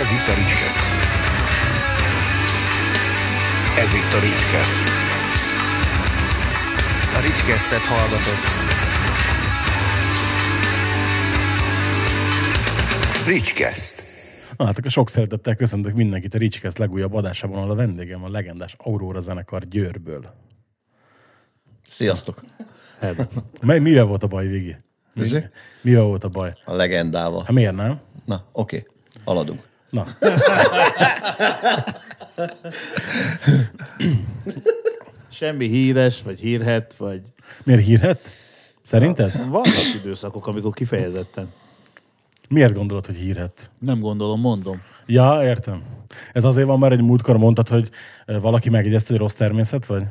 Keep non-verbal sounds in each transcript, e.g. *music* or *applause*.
Ez itt a Ricskeszt. Ez itt a Ricskeszt. A Ricskesztet hallgatott. Ricskeszt. Na hát akkor sok szeretettel köszöntök mindenkit a Ricskeszt legújabb adásában, ahol a vendégem a legendás Aurora zenekar Győrből. Sziasztok! Mely, mivel volt a baj, Vigi? Mivel volt a baj? A legendával. Hát miért nem? Na, oké. Haladunk. Na, Semmi híres, vagy hírhet, vagy... miért hírhet? Szerinted? Vannak időszakok, amikor kifejezetten. Miért gondolod, hogy hírhet? Nem gondolom, mondom. Ja, értem. Ez azért van, mert egy múltkor mondtad, hogy valaki megjegyezte, hogy rossz természet vagy?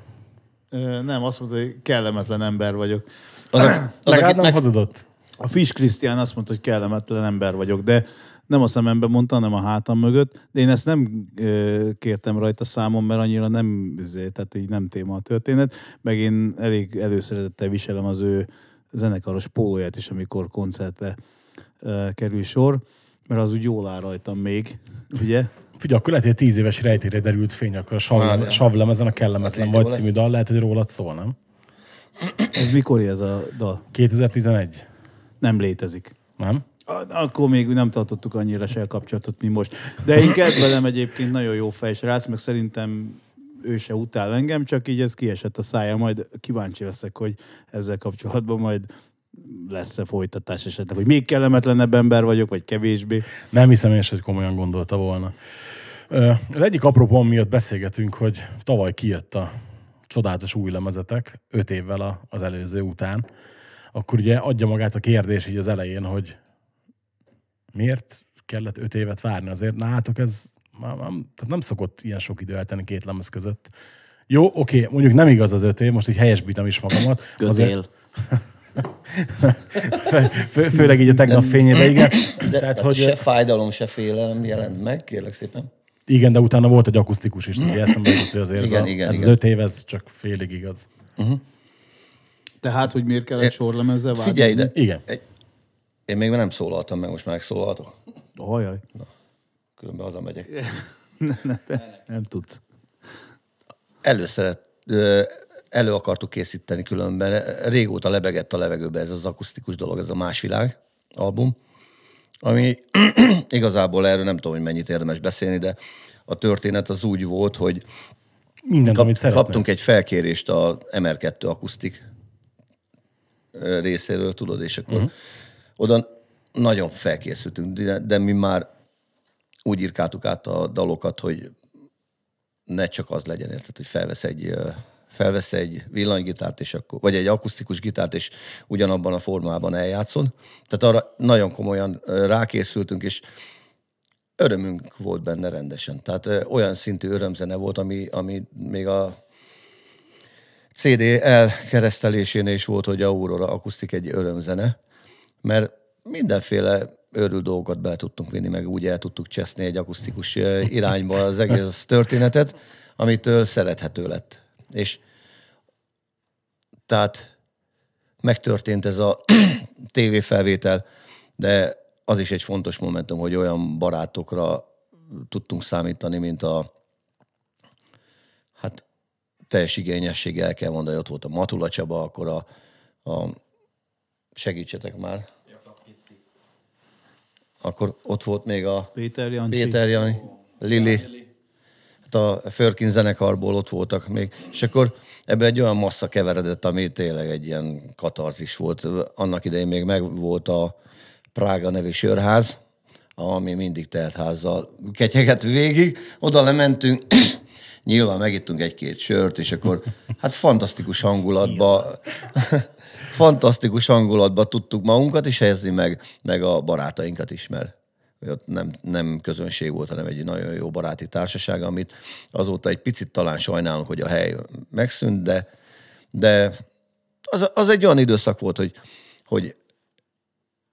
Ö, Nem, azt mondta, hogy kellemetlen ember vagyok. Az, az, Legalább nem hazudott. A Fish Krisztián azt mondta, hogy kellemetlen ember vagyok, de nem a szemembe mondta, hanem a hátam mögött. De én ezt nem ö, kértem rajta számon, mert annyira nem, izé, tehát így nem téma a történet. Meg én elég előszeretettel viselem az ő zenekaros pólóját is, amikor koncertre ö, kerül sor, mert az úgy jól áll rajtam még, ugye? Figyelj, akkor lehet, hogy a tíz éves rejtére derült fény, akkor a savlem, Várjál. savlemezen a kellemetlen vagy című dal, lehet, hogy rólad szól, nem? Ez mikor ez a dal? 2011. Nem létezik. Nem? A- Akkor még nem tartottuk annyira se kapcsolatot, mint most. De én kedvelem egyébként, nagyon jó fejsrác, meg szerintem ő se utál engem, csak így ez kiesett a szája, majd kíváncsi leszek, hogy ezzel kapcsolatban majd lesz-e folytatás esetleg, hogy még kellemetlenebb ember vagyok, vagy kevésbé. Nem hiszem én, sem, hogy komolyan gondolta volna. Az egyik apropó miatt beszélgetünk, hogy tavaly kijött a csodálatos új lemezetek, öt évvel az előző után, akkor ugye adja magát a kérdés így az elején, hogy miért kellett öt évet várni? Azért nálatok ez nem, nem, nem szokott ilyen sok idő eltenni két lemez között. Jó, oké, mondjuk nem igaz az öt év, most így helyesbítem is magamat. Azért, *laughs* fő, fő, főleg így a tegnap fényében, igen. De, Tehát, tehát, hogy, se fájdalom, se félelem jelent meg, kérlek szépen. Igen, de utána volt egy akusztikus is, ugye eszembe jutott, hogy azért Igen, ez, a, igen, ez igen. az öt év, ez csak félig igaz. Tehát, hogy miért kellett sorlemezzel várni? Figyelj ide. Igen. Egy, én még nem szólaltam meg, most már megszólaltok. Hajaj, Különben hazamegyek. *laughs* nem tudsz. Előszeret, elő akartuk készíteni különben. Régóta lebegett a levegőbe ez az akusztikus dolog, ez a Más Világ album, ami *clears throat* igazából erről nem tudom, hogy mennyit érdemes beszélni, de a történet az úgy volt, hogy Mindent, Kap, amit kaptunk egy felkérést a MR2 akusztik részéről, tudod, és akkor uh-huh. Oda nagyon felkészültünk, de, de mi már úgy írkáltuk át a dalokat, hogy ne csak az legyen, érted, hogy felvesz egy, felvesz egy villanygitárt, és akkor, vagy egy akusztikus gitárt, és ugyanabban a formában eljátszod. Tehát arra nagyon komolyan rákészültünk, és örömünk volt benne rendesen. Tehát olyan szintű örömzene volt, ami, ami még a CD elkeresztelésénél is volt, hogy Aurora akusztik egy örömzene, mert mindenféle őrült dolgokat be tudtunk vinni, meg úgy el tudtuk cseszni egy akusztikus irányba az egész történetet, amitől szerethető lett. És tehát megtörtént ez a *clears throat* tévéfelvétel, de az is egy fontos momentum, hogy olyan barátokra tudtunk számítani, mint a hát teljes igényesség el kell mondani, ott volt a Matula Csaba, akkor a, a segítsetek már. Akkor ott volt még a Péter Jancsi. Péter Jani, Lili, hát a Förkin zenekarból ott voltak még, és akkor ebbe egy olyan massza keveredett, ami tényleg egy ilyen katarzis volt. Annak idején még meg volt a Prága nevű sörház, ami mindig teltházzal ketyeget végig. Oda lementünk, *clears throat* nyilván megittunk egy-két sört, és akkor hát fantasztikus hangulatba, *laughs* fantasztikus hangulatba tudtuk magunkat is helyezni, meg, meg a barátainkat is, mert ott nem, nem közönség volt, hanem egy nagyon jó baráti társaság, amit azóta egy picit talán sajnálunk, hogy a hely megszűnt, de, de az, az egy olyan időszak volt, hogy, hogy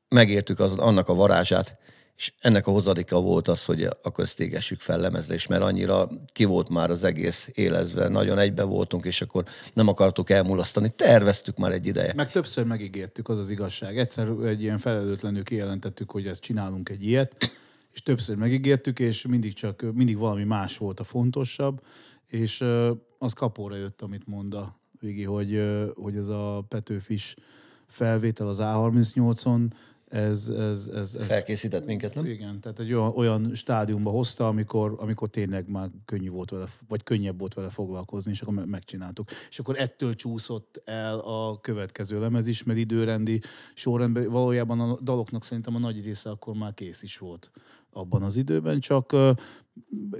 megértük az, annak a varázsát, és ennek a hozadéka volt az, hogy akkor ezt égessük fel lemezre, és mert annyira ki volt már az egész élezve, nagyon egybe voltunk, és akkor nem akartuk elmulasztani. Terveztük már egy ideje. Meg többször megígértük, az az igazság. Egyszer egy ilyen felelőtlenül kijelentettük, hogy ezt csinálunk egy ilyet, és többször megígértük, és mindig csak, mindig valami más volt a fontosabb, és az kapóra jött, amit mond a Vigi, hogy, hogy ez a Petőfis felvétel az A38-on, ez, ez, ez, ez Felkészített minket, nem? igen, tehát egy olyan, olyan stádiumba hozta, amikor, amikor tényleg már könnyű volt vele, vagy könnyebb volt vele foglalkozni, és akkor me- megcsináltuk. És akkor ettől csúszott el a következő lemez is, mert időrendi sorrendben valójában a daloknak szerintem a nagy része akkor már kész is volt abban az időben, csak uh,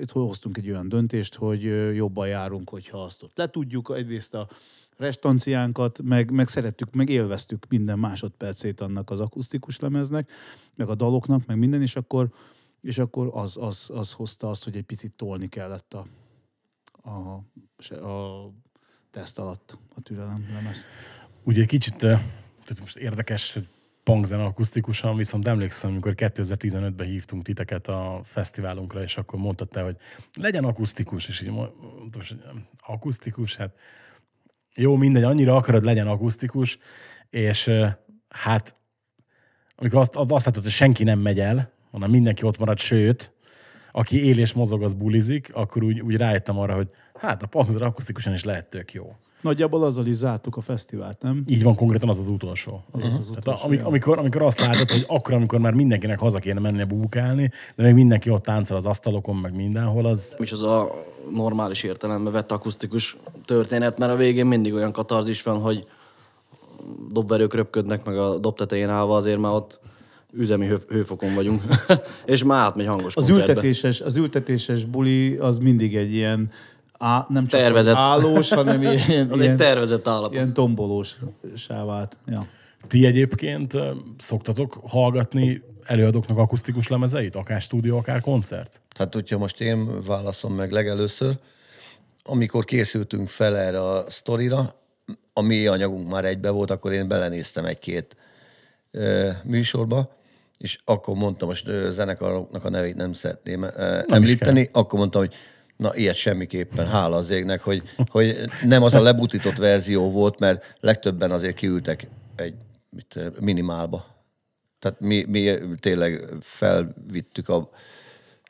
itt hoztunk egy olyan döntést, hogy uh, jobban járunk, hogyha azt ott letudjuk. Egyrészt a restanciánkat, meg, meg szerettük, meg élveztük minden másodpercét annak az akusztikus lemeznek, meg a daloknak, meg minden, és akkor, és akkor az, az, az hozta azt, hogy egy picit tolni kellett a, a, a teszt alatt a türelem lemez. Ugye kicsit, eh, tehát most érdekes, hogy punkzene akusztikusan, viszont emlékszem, amikor 2015-ben hívtunk titeket a fesztiválunkra, és akkor mondtad te, hogy legyen akusztikus, és így mondtam, hogy akusztikus, hát jó, mindegy, annyira akarod, legyen akusztikus, és hát amikor azt, azt látod, hogy senki nem megy el, hanem mindenki ott marad, sőt, aki él és mozog, az bulizik, akkor úgy, úgy rájöttem arra, hogy hát a punkzene akusztikusan is lehet tök jó. Nagyjából azzal is zártuk a fesztivált, nem? Így van, konkrétan az az utolsó. Az uh-huh. az Tehát utolsó, a, amik, amikor, amikor azt látod, hogy akkor, amikor már mindenkinek haza kéne mennie bubukálni, de még mindenki ott táncol az asztalokon, meg mindenhol, az is az a normális értelemben vett akusztikus történet, mert a végén mindig olyan katarzis van, hogy dobverők röpködnek, meg a dob tetején állva azért már ott üzemi hő, hőfokon vagyunk, *laughs* és már átmegy hangos Az koncertbe. ültetéses, az ültetéses buli az mindig egy ilyen á, nem csak Tervezett. állós, hanem *laughs* ilyen, Az ilyen, egy tervezett állapot. ilyen tombolós sávát. Ja. ti egyébként szoktatok hallgatni előadóknak akusztikus lemezeit, akár stúdió, akár koncert? Tehát, hogyha most én válaszom meg legelőször, amikor készültünk fel erre a sztorira, a mi anyagunk már egybe volt, akkor én belenéztem egy-két ö, műsorba, és akkor mondtam, most zenekaroknak a nevét nem szeretném is említeni, akkor mondtam, hogy na ilyet semmiképpen, hála az égnek, hogy, hogy nem az a lebutított verzió volt, mert legtöbben azért kiültek egy mit, minimálba. Tehát mi, mi tényleg felvittük a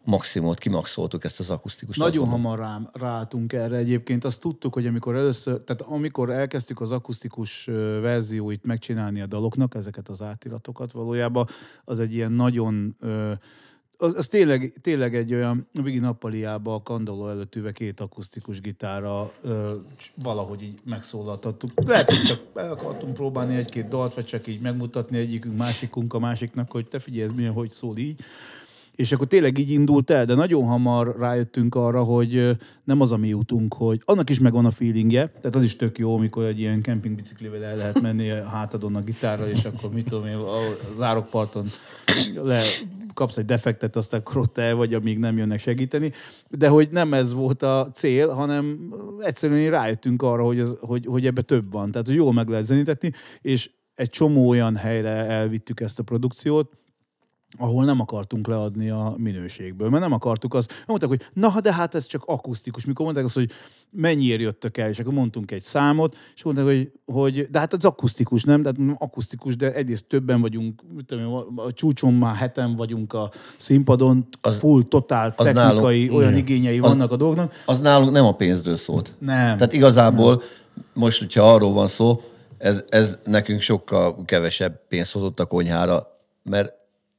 maximumot, kimaxoltuk ezt az akusztikus. Nagyon hamar rám, ráálltunk erre egyébként. Azt tudtuk, hogy amikor először, tehát amikor elkezdtük az akusztikus verzióit megcsinálni a daloknak, ezeket az átiratokat valójában, az egy ilyen nagyon ö, az, az tényleg, tényleg egy olyan, Vigi nappaliába a kandalló előtt ülve két akusztikus gitára ö, valahogy így megszólaltattuk. Lehet, hogy csak el akartunk próbálni egy-két dalt, vagy csak így megmutatni egyikünk, másikunk a másiknak, hogy te figyelj, ez milyen, hogy szól így. És akkor tényleg így indult el, de nagyon hamar rájöttünk arra, hogy nem az a mi útunk, hogy annak is megvan a feelingje, tehát az is tök jó, amikor egy ilyen kempingbiciklivel el lehet menni a hátadon a gitárral, és akkor mit tudom én, a zárokparton le kapsz egy defektet, aztán akkor ott el vagy, amíg nem jönnek segíteni. De hogy nem ez volt a cél, hanem egyszerűen rájöttünk arra, hogy, ez, hogy, hogy ebbe több van. Tehát, hogy jól meg lehet zenítetni, és egy csomó olyan helyre elvittük ezt a produkciót, ahol nem akartunk leadni a minőségből, mert nem akartuk azt. Mondták, hogy na, de hát ez csak akusztikus. Mikor mondták azt, hogy mennyiért jöttök el, és akkor mondtunk egy számot, és mondták, hogy, hogy de hát az akusztikus, nem? De hát akusztikus, de egyrészt többen vagyunk, tudom, a csúcson már heten vagyunk a színpadon, az, full, totál az technikai, nálunk- olyan igen. igényei Az- vannak a dolgoknak. Az nálunk nem a pénzről szólt. Nem. Tehát igazából most, hogyha arról van szó, ez, ez nekünk sokkal kevesebb pénzt hozott a konyhára, mert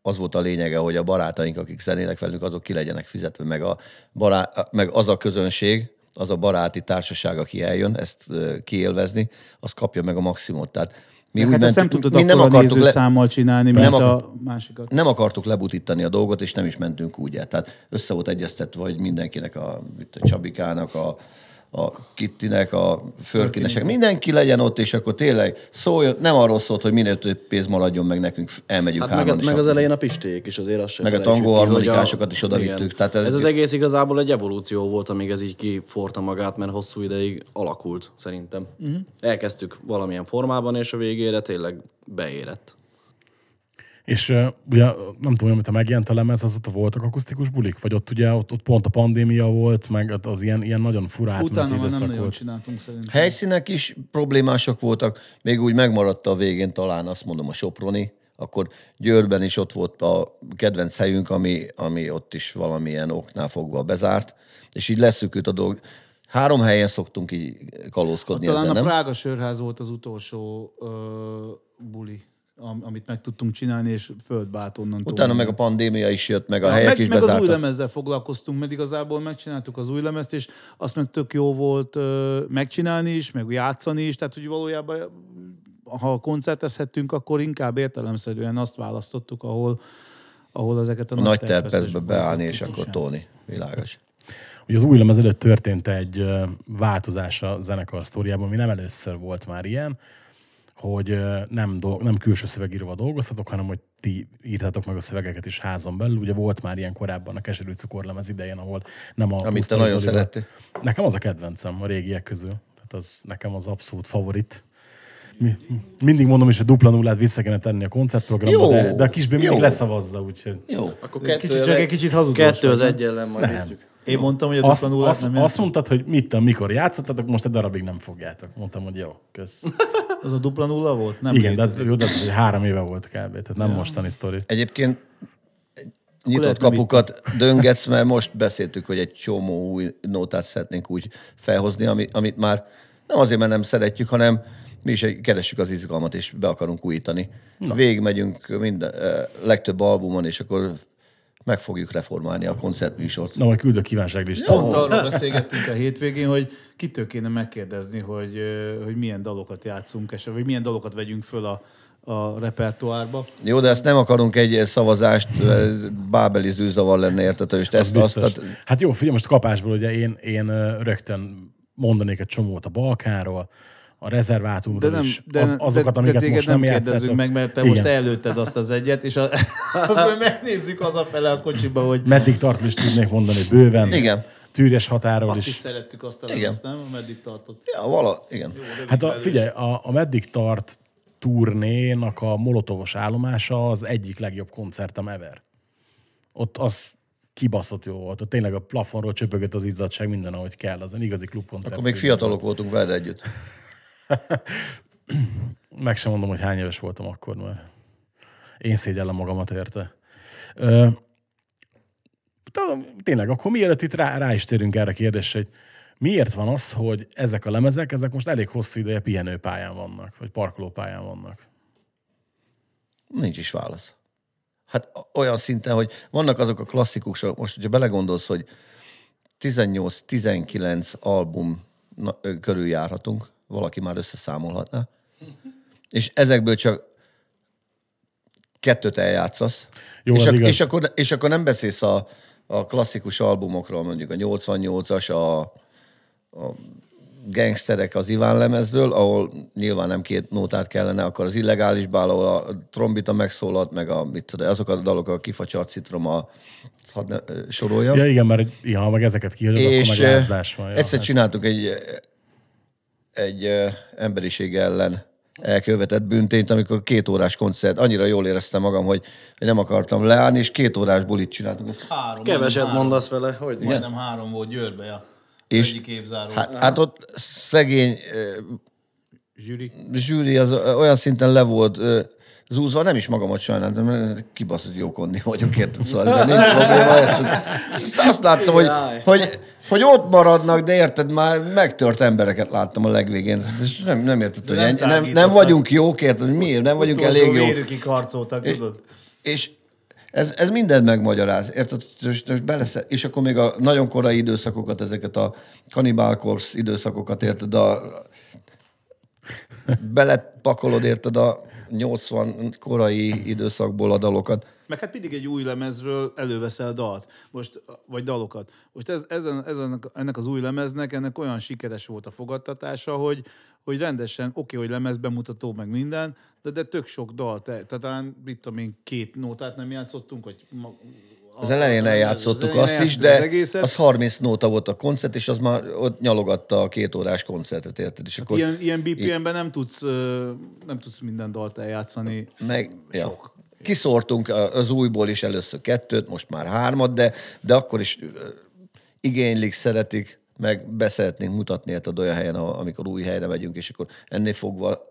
az volt a lényege, hogy a barátaink, akik zenének velünk, azok ki legyenek fizetve, meg, a bará, meg az a közönség, az a baráti társaság, aki eljön ezt kiélvezni, az kapja meg a maximumot. Tehát mi hát ezt nem mentünk- tudod mi a akartuk nézőszámmal csinálni, mint Nem a akar- másikat. nem akartuk lebutítani a dolgot, és nem is mentünk úgy el. Tehát össze volt egyeztetve, hogy mindenkinek, a, a Csabikának, a, a Kittinek, a Förkinesek, mindenki legyen ott, és akkor tényleg szóljon, nem arról szólt, hogy minél több pénz maradjon meg nekünk, elmegyünk Hát hárman. meg, meg az elején a pisték is azért azt sem Meg a tangó harmonikásokat is oda vittük, tehát ez- ez, az egész igazából egy evolúció volt, amíg ez így kiforta magát, mert hosszú ideig alakult szerintem. Uh-huh. Elkezdtük valamilyen formában, és a végére tényleg beérett. És uh, ugye nem tudom, amit megjelent a lemez, az ott voltak akusztikus bulik? Vagy ott ugye ott, ott pont a pandémia volt, meg az ilyen, ilyen nagyon furá átmeneti Utána már nem nagyon volt. csináltunk szerintem. Helyszínek is problémások voltak, még úgy megmaradt a végén talán azt mondom a Soproni, akkor Győrben is ott volt a kedvenc helyünk, ami, ami ott is valamilyen oknál fogva bezárt, és így leszűkült a dolog. Három helyen szoktunk így kalózkodni Talán ezzel, a nem? Prága Sörház volt az utolsó ö, buli, am, amit meg tudtunk csinálni, és földbe állt onnan Utána meg a pandémia is jött, meg a helyek meg, is meg az új bezártak. lemezzel foglalkoztunk, mert igazából megcsináltuk az új lemezt, és azt meg tök jó volt ö, megcsinálni is, meg játszani is, tehát hogy valójában ha koncertezhettünk, akkor inkább értelemszerűen azt választottuk, ahol, ahol ezeket a, A nagy terpeszbe beállni, és akkor. Tóni. Világos. Ugye az új lemez előtt történt egy változás a zenekar sztoriában, ami nem először volt már ilyen, hogy nem, dolg, nem külső szövegíróval dolgoztatok, hanem hogy ti írtátok meg a szövegeket is házon belül. Ugye volt már ilyen korábban a Keserű cukorlemez idején, ahol nem a Amit te nagyon szerettél. Nekem az a kedvencem a régiek közül. Tehát az nekem az abszolút favorit. Mi, mindig mondom is, hogy dupla nullát vissza kéne tenni a koncertprogramba, Jó, de, de a kisbé mindig leszavazza, úgyhogy... Jó. Akkor Kicsit- kettő, csak egy kicsit hazudós Kettő az vagy, nem? egy ellen majd visszük. Én mondtam, hogy a Azt, dupla azt, nem azt játszunk. mondtad, hogy mit tudom, mikor játszottatok, most egy darabig nem fogjátok. Mondtam, hogy jó, kösz. *laughs* Az a dupla nulla volt? Nem Igen, de létezik. hát, jó, de az, hogy három éve volt kb. Tehát nem mostani sztori. Egyébként nyitott lehet, kapukat döngetsz, mert most beszéltük, hogy egy csomó új nótát szeretnénk úgy felhozni, ami, amit már nem azért, mert nem szeretjük, hanem mi is keressük az izgalmat, és be akarunk újítani. Végigmegyünk minden, eh, legtöbb albumon, és akkor meg fogjuk reformálni a koncertműsort. Na, majd küldök kívánságlistát. Pont arról beszélgettünk a hétvégén, hogy kitől kéne megkérdezni, hogy, hogy milyen dalokat játszunk, és vagy milyen dalokat vegyünk föl a, a repertoárba. Jó, de ezt nem akarunk egy szavazást, bábeli zűzavar lenne, érted? És ezt, azt, tehát, Hát jó, figyelj, most kapásból ugye én, én rögtön mondanék egy csomót a Balkánról, a rezervátumról De nem, is, de, az, azokat, de, amiket de most nem nem kérdezzünk meg, mert te Igen. most előtted azt az egyet, és a, *laughs* azt majd megnézzük hazafele a kocsiba, hogy Meddig tart is tudnék mondani, bőven. Igen. Tűrés határól azt is is. szerettük azt a Igen. lemezt, nem? Meddig tartott. ja, vala, igen. Hát a, figyelj, a, a Meddig tart turnénak a molotovos állomása az egyik legjobb koncertem ever. Ott az kibaszott jó volt. Ott tényleg a plafonról csöpögött az izzadság minden, ahogy kell. Az egy igazi klubkoncert. Akkor még fiatalok voltunk veled együtt. *laughs* Meg sem mondom, hogy hány éves voltam akkor, mert én szégyellem magamat érte. Tényleg, akkor mielőtt itt rá, rá is térünk erre a kérdésre, hogy miért van az, hogy ezek a lemezek, ezek most elég hosszú ideje pihenőpályán vannak, vagy parkolópályán vannak? Nincs is válasz. Hát olyan szinten, hogy vannak azok a klasszikusok, most hogyha belegondolsz, hogy 18-19 album körül járhatunk, valaki már összeszámolhatná, és ezekből csak kettőt eljátszasz, Jó, és, ak- és, akkor, és akkor nem beszélsz a, a klasszikus albumokról, mondjuk a 88-as, a, a gangsterek az Iván lemezről, ahol nyilván nem két nótát kellene, akkor az illegális bál, ahol a trombita megszólalt, meg a, mit tudom, azok a dalok, a kifacsart citrom, a, hadd ne, soroljam. Ja igen, mert ja, meg ezeket akkor és meg eh, lázdás van. Ja, egyszer hát. csináltuk egy, egy emberiség ellen elkövetett büntényt, amikor két órás koncert, annyira jól éreztem magam, hogy, nem akartam leállni, és két órás bulit csináltunk. Ez- Három, Keveset majdnem mondasz vele, hogy Három, majdnem három volt Győrbe, ja. És- egyik évzáró. Hát, Hát, hát ott szegény zsűri. zsűri az olyan szinten le volt zúzva, nem is magamat sajnáltam, mert kibaszott jó kondi vagyok, érted? Szóval ezzel nincs *laughs* probléma, érted? Azt láttam, hogy, hogy, hogy ott maradnak, de érted, már megtört embereket láttam a legvégén. És nem, nem érted, hogy nem nem, nem, vagyunk jók, érted, hogy miért, nem vagyunk elég jók. Vérükig harcoltak, tudod? És ez, ez mindent megmagyaráz, érted? És, és, belesze, és akkor még a nagyon korai időszakokat, ezeket a Cannibal Corpse időszakokat, érted? A, *laughs* belepakolod, érted? A 80 korai időszakból a dalokat. Meg hát mindig egy új lemezről előveszel dalt, most, vagy dalokat. Most ez, ezen, ezen, ennek az új lemeznek ennek olyan sikeres volt a fogadtatása, hogy, hogy rendesen, oké, hogy lemezbemutató, meg minden, de, de tök sok dal. Te, tehát talán, mit tudom én, két nótát nem játszottunk, ma, Az elején az eljátszottuk elején azt is, de az egészet. az 30 nóta volt a koncert, és az már ott nyalogatta a két órás koncertet, érted? És akkor Ilyen, ilyen BPM-ben nem tudsz, nem tudsz minden dalt eljátszani. Meg, ja. Sok. Kiszórtunk a- az újból is először kettőt, most már hármat, de, de akkor is igénylik, szeretik, meg beszeretnénk mutatni érted olyan helyen, amikor új helyre megyünk, és akkor ennél fogva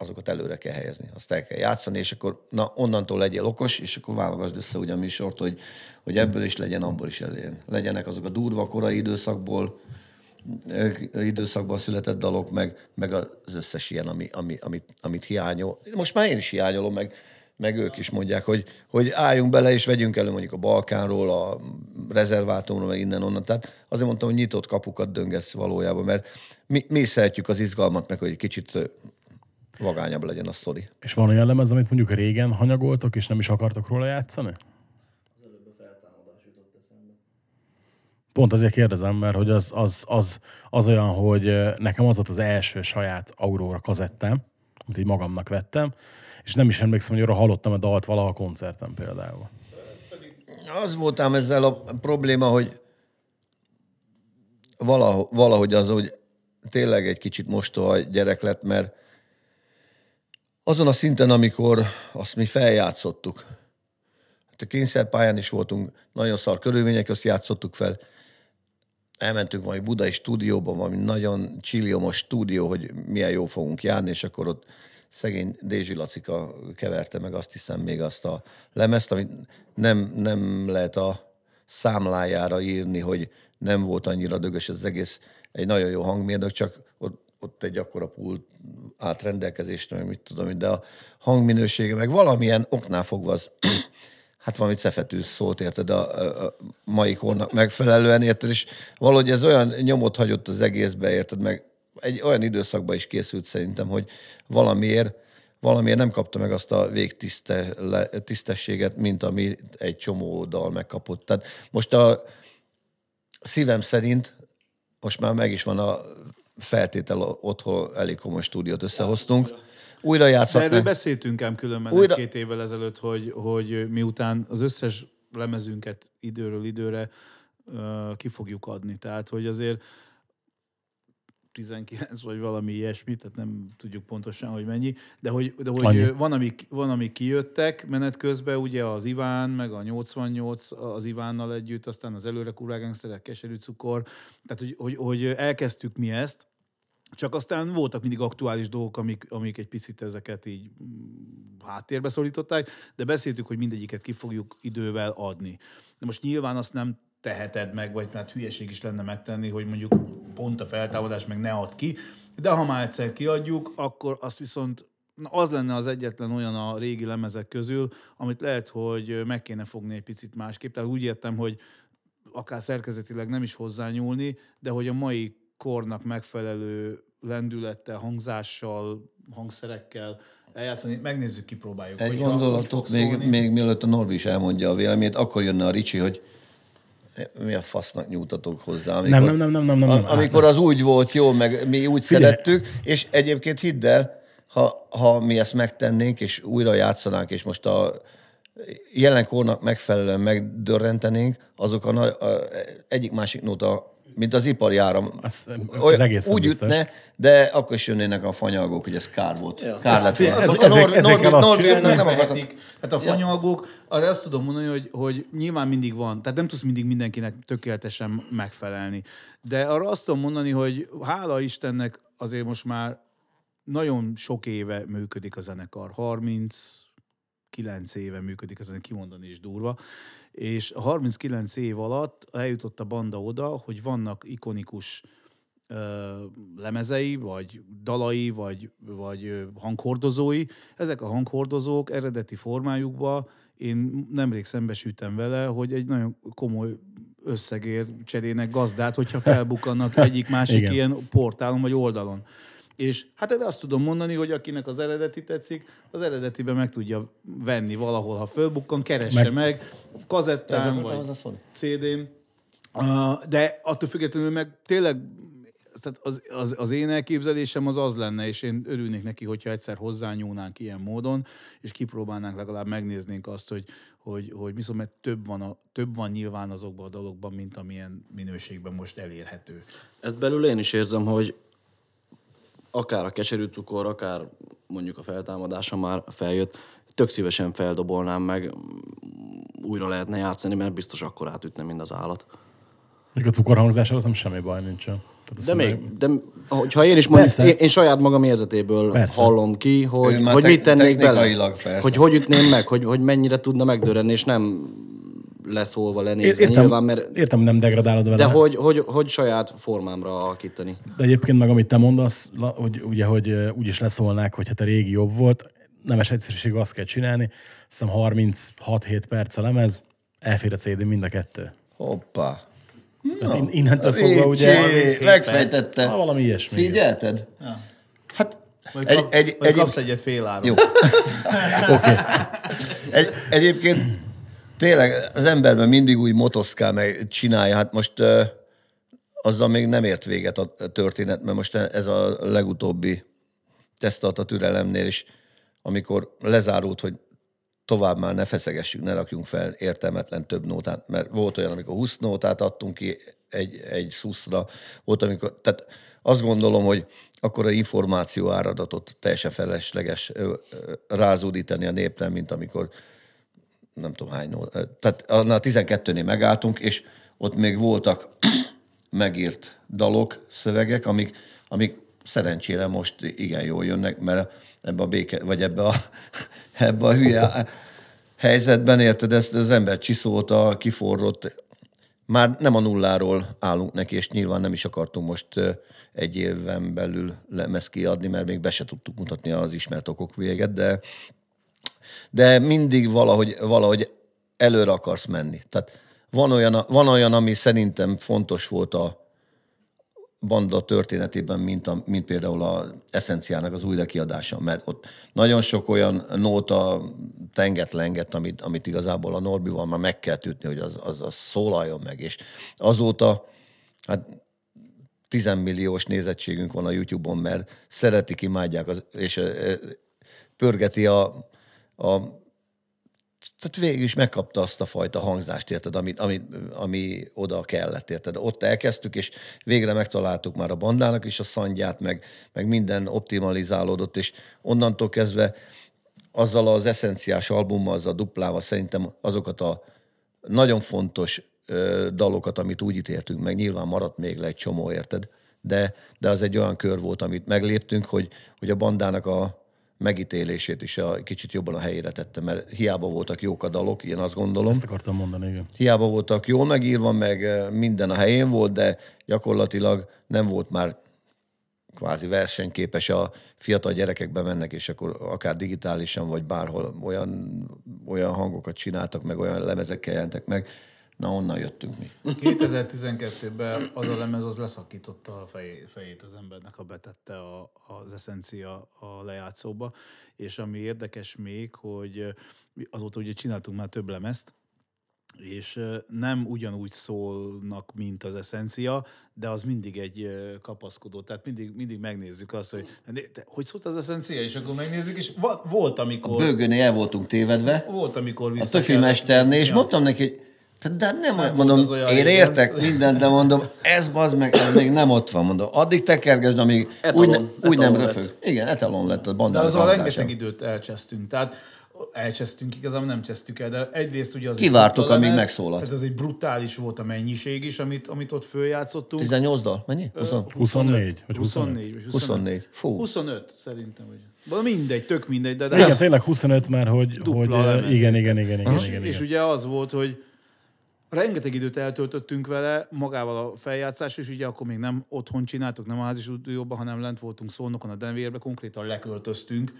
azokat előre kell helyezni, azt el kell játszani, és akkor na, onnantól legyél okos, és akkor válogasd össze úgy a műsort, hogy, hogy ebből is legyen, abból is legyen. Legyenek azok a durva korai időszakból, ö, időszakban született dalok, meg, meg az összes ilyen, ami, ami, amit, amit hiányol. Most már én is hiányolom, meg, meg ők is mondják, hogy, hogy álljunk bele, és vegyünk elő mondjuk a Balkánról, a rezervátumról, meg innen-onnan. Tehát azért mondtam, hogy nyitott kapukat döngesz valójában, mert mi, mi szeretjük az izgalmat, meg hogy egy kicsit vagányabb legyen a sztori. És van olyan lemez, amit mondjuk régen hanyagoltok, és nem is akartok róla játszani? Pont azért kérdezem, mert hogy az, az, az, az olyan, hogy nekem az volt az első saját Aurora kazettám, amit így magamnak vettem, és nem is emlékszem, hogy arra hallottam a dalt valaha a koncerten például. Az voltám ezzel a probléma, hogy valahogy, valahogy az, hogy tényleg egy kicsit mostoha gyerek lett, mert azon a szinten, amikor azt mi feljátszottuk, hát a kényszerpályán is voltunk, nagyon szar körülmények, azt játszottuk fel, elmentünk valami budai stúdióba, valami nagyon csiliomos stúdió, hogy milyen jó fogunk járni, és akkor ott szegény Dézsi Lacika keverte meg azt hiszem még azt a lemezt, amit nem, nem lehet a számlájára írni, hogy nem volt annyira dögös ez az egész. Egy nagyon jó hangmérnök, csak ott, egy akkora pult állt rendelkezésre, mit tudom, de a hangminősége, meg valamilyen oknál fogva az *clears throat* hát valami cefetűz szót, érted, a, a mai kornak megfelelően, érted, és valahogy ez olyan nyomot hagyott az egészbe, érted, meg egy olyan időszakban is készült szerintem, hogy valamiért, valamiért nem kapta meg azt a végtisztességet, mint ami egy csomó dal megkapott. Tehát most a szívem szerint most már meg is van a feltétel otthon, elég komoly stúdiót összehoztunk. Újra De játszhatni. erről beszéltünk ám különben Újra- két évvel ezelőtt, hogy, hogy miután az összes lemezünket időről időre uh, ki fogjuk adni. Tehát, hogy azért 19 vagy valami ilyesmi, tehát nem tudjuk pontosan, hogy mennyi, de hogy, de hogy Annyi. van, amik, van, amik kijöttek menet közben, ugye az Iván, meg a 88 az Ivánnal együtt, aztán az előre kurva gangsterek, keserű cukor, tehát hogy, hogy, hogy elkezdtük mi ezt, csak aztán voltak mindig aktuális dolgok, amik, amik egy picit ezeket így mm, háttérbe szorították, de beszéltük, hogy mindegyiket ki fogjuk idővel adni. De most nyilván azt nem teheted meg, vagy mert hülyeség is lenne megtenni, hogy mondjuk pont a feltámadás meg ne ad ki, de ha már egyszer kiadjuk, akkor azt viszont az lenne az egyetlen olyan a régi lemezek közül, amit lehet, hogy meg kéne fogni egy picit másképp. Tehát úgy értem, hogy akár szerkezetileg nem is hozzányúlni, de hogy a mai kornak megfelelő lendülettel, hangzással, hangszerekkel eljátszani, megnézzük, kipróbáljuk. Egy gondolatot, még, szólni. még mielőtt a Norbi is elmondja a véleményét, akkor jönne a Ricsi, hogy mi a fasznak nyújtatok hozzá. Amikor, Nem, nem, nem, nem, nem, nem, nem. Amikor az úgy volt jó, meg mi úgy Figyelj. szerettük, és egyébként hidd el, ha, ha mi ezt megtennénk, és újra játszanánk, és most a jelen kornak megfelelően megdörrentenénk, azok a, nagy- a egyik másik nóta, mint az ipari áram. Azt- az Olyan- egészen úgy biztos. ütne, de akkor is jönnének a fanyalgók, hogy ez kár volt. Ja. Kár lett volna. ez- ezek- ezekkel azt nem megvehetik. Tehát a fanyalgók, arra azt tudom mondani, hogy, hogy nyilván mindig van, tehát nem tudsz mindig mindenkinek tökéletesen megfelelni. De arra azt tudom mondani, hogy hála Istennek azért most már nagyon sok éve működik a zenekar. 39 éve működik ezen, kimondani is durva. És a 39 év alatt eljutott a banda oda, hogy vannak ikonikus ö, lemezei, vagy dalai, vagy, vagy hanghordozói. Ezek a hanghordozók eredeti formájukban én nemrég szembesültem vele, hogy egy nagyon komoly összegért cserélnek gazdát, hogyha felbukkannak egyik-másik ilyen portálon vagy oldalon. És hát erre azt tudom mondani, hogy akinek az eredeti tetszik, az eredetiben meg tudja venni valahol, ha fölbukkan, keresse meg, Meg- kazettán vagy voltam hozzászólni? CD-n. Uh, de attól függetlenül meg tényleg tehát az, az, az én elképzelésem az az lenne, és én örülnék neki, hogyha egyszer hozzányúlnánk ilyen módon, és kipróbálnánk legalább megnéznénk azt, hogy, hogy, hogy viszont mert több van, a, több van nyilván azokban a dologban, mint amilyen minőségben most elérhető. Ezt belül én is érzem, hogy akár a keserű cukor, akár mondjuk a feltámadása már feljött, tök szívesen feldobolnám meg, újra lehetne játszani, mert biztos akkor átütne, mint az állat. Még a cukorhangzása az nem semmi baj nincsen. De még, de hogyha én is mondjuk, én, én, saját magam érzetéből Persze. hallom ki, hogy, hogy te- mit tennék bele. persze. Hogy hogy ütném meg, hogy, hogy mennyire tudna megdörrenni, és nem leszólva, lenézve Értem, nyilván, mert, értem, nem degradálod vele. de hogy, hogy, hogy saját formámra alakítani. De egyébként meg amit te mondasz, hogy, ugye, hogy úgy is leszólnák, hogy hát a régi jobb volt, nemes egyszerűség azt kell csinálni, hiszem 36-7 perc a lemez, elfér a CD mind a kettő. Hoppá. Tehát in, innentől fogva ugye... Megfejtette. Ah, valami ilyesmi. Figyelted? Hát Vagy, egy, kap, egy, vagy egy, kapsz egyet fél áron. Jó. *laughs* Egy, egyébként tényleg az emberben mindig úgy motoszkál, meg csinálja. Hát most azzal még nem ért véget a történet, mert most ez a legutóbbi tesztalt a türelemnél is, amikor lezárult, hogy tovább már ne feszegessük, ne rakjunk fel értelmetlen több nótát, mert volt olyan, amikor 20 nótát adtunk ki egy, egy szuszra, volt, amikor, tehát azt gondolom, hogy akkor a információ áradatot teljesen felesleges rázódítani a népre, mint amikor nem tudom hány. Tehát annál 12-nél megálltunk, és ott még voltak *clears throat* megírt dalok, szövegek, amik, amik szerencsére most igen jól jönnek, mert ebbe a béke, vagy ebbe a, *laughs* ebbe a hülye helyzetben, érted, ezt az ember csiszolta, kiforrott, már nem a nulláról állunk neki, és nyilván nem is akartunk most egy éven belül lemez kiadni, mert még be se tudtuk mutatni az ismert okok véget, de, de mindig valahogy, valahogy előre akarsz menni. Tehát van olyan, van olyan, ami szerintem fontos volt a banda történetében, mint, a, mint például a Essenciának az új lekiadása, mert ott nagyon sok olyan nóta tenget lenget, amit, amit igazából a Norbival már meg kell ütni, hogy az, az, az szólaljon meg, és azóta hát 10 milliós nézettségünk van a YouTube-on, mert szeretik, imádják, az, és pörgeti a, a tehát végül is megkapta azt a fajta hangzást, érted, ami, ami, ami oda kellett, érted. Ott elkezdtük, és végre megtaláltuk már a bandának is a szandját, meg, meg minden optimalizálódott, és onnantól kezdve azzal az eszenciás albummal, azzal a duplával szerintem azokat a nagyon fontos ö, dalokat, amit úgy ítéltünk meg, nyilván maradt még le egy csomó, érted? De, de az egy olyan kör volt, amit megléptünk, hogy, hogy a bandának a megítélését is a, kicsit jobban a helyére tette, mert hiába voltak jók a dalok, én azt gondolom. Ezt akartam mondani, igen. Hiába voltak jól megírva, meg eh, minden a helyén volt, de gyakorlatilag nem volt már kvázi versenyképes a fiatal gyerekekbe mennek, és akkor akár digitálisan, vagy bárhol olyan, olyan hangokat csináltak, meg olyan lemezekkel jelentek meg. Na, onnan jöttünk mi. 2012-ben az a lemez az leszakította a fejét, fejét az embernek, ha betette a, az eszencia a lejátszóba. És ami érdekes még, hogy azóta ugye csináltunk már több lemezt, és nem ugyanúgy szólnak, mint az eszencia, de az mindig egy kapaszkodó. Tehát mindig, mindig megnézzük azt, hogy de, hogy szólt az eszencia, és akkor megnézzük, és volt, amikor... Bőgőnél el voltunk tévedve, Volt, amikor a vissza töfi kellett- mesternél, és mondtam neki, hogy de nem, volt mondom, az olyan én régen. értek mindent, de mondom, ez bazd meg, ez még nem ott van, mondom. Addig tekergesd, amíg Etalon, úgy, ne, úgy nem röfög. Igen, etalon lett a De bandának azzal rengeteg időt elcsesztünk. Tehát elcsesztünk, igazából nem csesztük el, de egyrészt ugye az Kivártuk, amíg lemez, megszólalt. Tehát ez egy brutális volt a mennyiség is, amit, amit ott följátszottunk. 18 dal? Mennyi? 20? 24, vagy 25? 24, vagy 24. Fú. 25 szerintem. Valami mindegy, tök mindegy. De, de Igen, tényleg 25 már, hogy, hogy igen, igen, igen, igen, és, igen, és igen. ugye az volt, hogy rengeteg időt eltöltöttünk vele, magával a feljátszás, és ugye akkor még nem otthon csináltuk, nem a házi stúdióban, hanem lent voltunk Szolnokon, a Denvérbe, konkrétan leköltöztünk.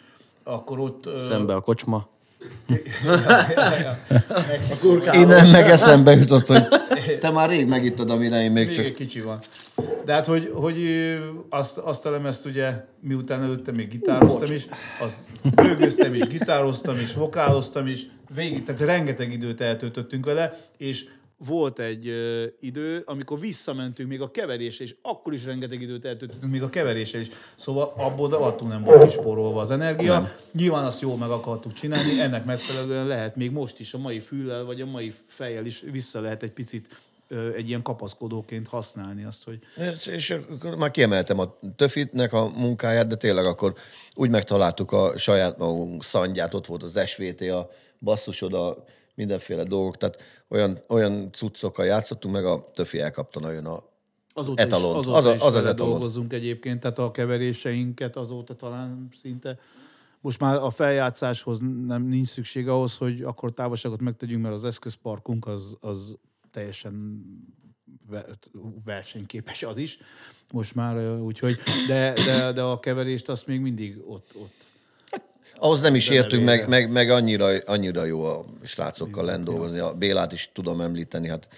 Akkor ott... Szembe a kocsma. Mexikóban- Innen meg eszembe jutott, hogy te már rég megittad, amire én még Még csak... egy kicsi van. De hát, hogy, hogy azt, azt a lemezt ugye, miután előtte még gitároztam is, azt bőgöztem is, gitároztam is, vokáloztam is, végig, tehát rengeteg időt eltöltöttünk vele, és volt egy ö, idő, amikor visszamentünk még a keverésre, és akkor is rengeteg időt eltöltöttünk még a keverésre is. Szóval abból rohadtul nem volt kispórolva az energia. Nem. Nyilván azt jól meg akartuk csinálni, ennek megfelelően lehet még most is a mai füllel, vagy a mai fejjel is vissza lehet egy picit ö, egy ilyen kapaszkodóként használni azt, hogy És, és akkor már kiemeltem a Töfitnek a munkáját, de tényleg akkor úgy megtaláltuk a saját magunk szandját, ott volt az SVT, a basszusod, a mindenféle dolgok, tehát olyan, olyan cuccokkal játszottunk, meg a Töfi elkapta nagyon a Azóta Etalont. is, azóta Az is az az etalon. dolgozunk egyébként, tehát a keveréseinket azóta talán szinte most már a feljátszáshoz nem nincs szükség ahhoz, hogy akkor távolságot megtegyünk, mert az eszközparkunk az, az teljesen ve- versenyképes az is. Most már úgyhogy, de, de, de a keverést azt még mindig ott, ott. Ahhoz nem is értünk, végre. meg, meg, meg annyira, annyira jó a srácokkal lenn dolgozni. A Bélát is tudom említeni, hát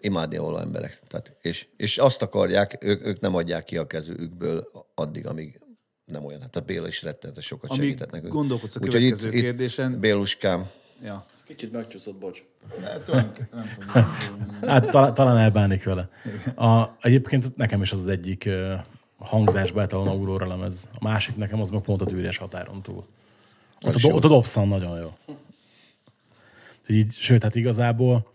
imádni a emberek. Tehát, és, és azt akarják, ők, ők nem adják ki a kezükből addig, amíg nem olyan. Hát a Béla is rettenetes sokat Amíg segített nekünk. gondolkodsz a Úgyhogy következő kérdésen. Béluskám, Ja. Kicsit megcsúszott, bocs. Hát talán, talán elbánik vele. A, egyébként nekem is az az egyik uh, hangzásba etalon Aurora lemez. A másik nekem az meg pont a tűrés határon túl. Ott a, ott a Dobson nagyon jó. Így, sőt, hát igazából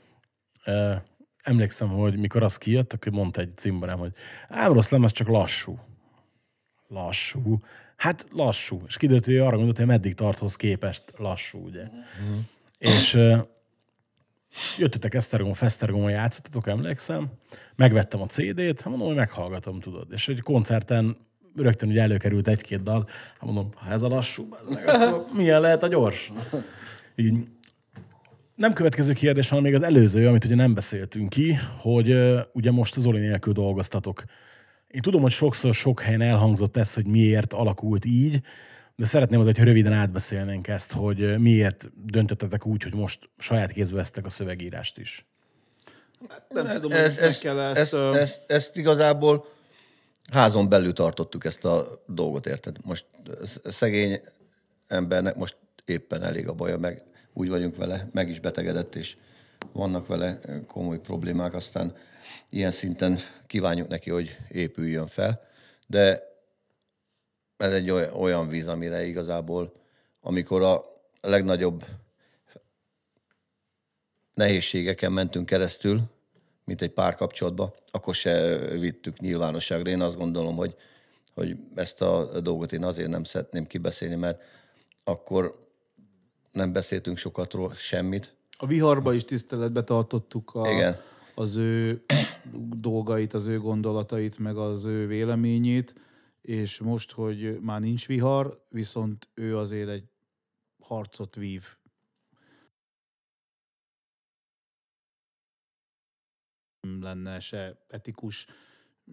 uh, emlékszem, hogy mikor az kijött, akkor mondta egy cimborám, hogy ám rossz lemez, csak lassú. Lassú. Hát lassú. És kiderült, hogy arra gondolt, hogy meddig tarthoz képest lassú, ugye. Mm. És uh, jöttetek Esztergom, Fesztergomon játszottatok, emlékszem. Megvettem a CD-t, hát mondom, hogy meghallgatom, tudod. És egy koncerten rögtön ugye előkerült egy-két dal, hát mondom, ha ez a lassú, meg, akkor *laughs* milyen lehet a gyors? Így, nem következő kérdés, hanem még az előző, amit ugye nem beszéltünk ki, hogy uh, ugye most az Zoli nélkül dolgoztatok. Én tudom, hogy sokszor sok helyen elhangzott ez, hogy miért alakult így, de szeretném azért, hogy röviden átbeszélnénk ezt, hogy miért döntöttetek úgy, hogy most saját kézbe vesztek a szövegírást is. Nem tudom, ez, hogy meg ez, kell ezt... ezt, ö, ezt, ezt igazából házon belül tartottuk ezt a dolgot, érted? Most sz- szegény embernek most éppen elég a baja, meg úgy vagyunk vele, meg is betegedett, és vannak vele komoly problémák, aztán ilyen szinten kívánjuk neki, hogy épüljön fel, de ez egy oly- olyan víz, amire igazából, amikor a legnagyobb nehézségeken mentünk keresztül, mint egy párkapcsolatban, akkor se vittük nyilvánosságra. Én azt gondolom, hogy, hogy ezt a dolgot én azért nem szeretném kibeszélni, mert akkor nem beszéltünk sokat róla, semmit. A viharba is tiszteletbe tartottuk a, Igen. az ő dolgait, az ő gondolatait, meg az ő véleményét, és most, hogy már nincs vihar, viszont ő azért egy harcot vív. Nem lenne se etikus,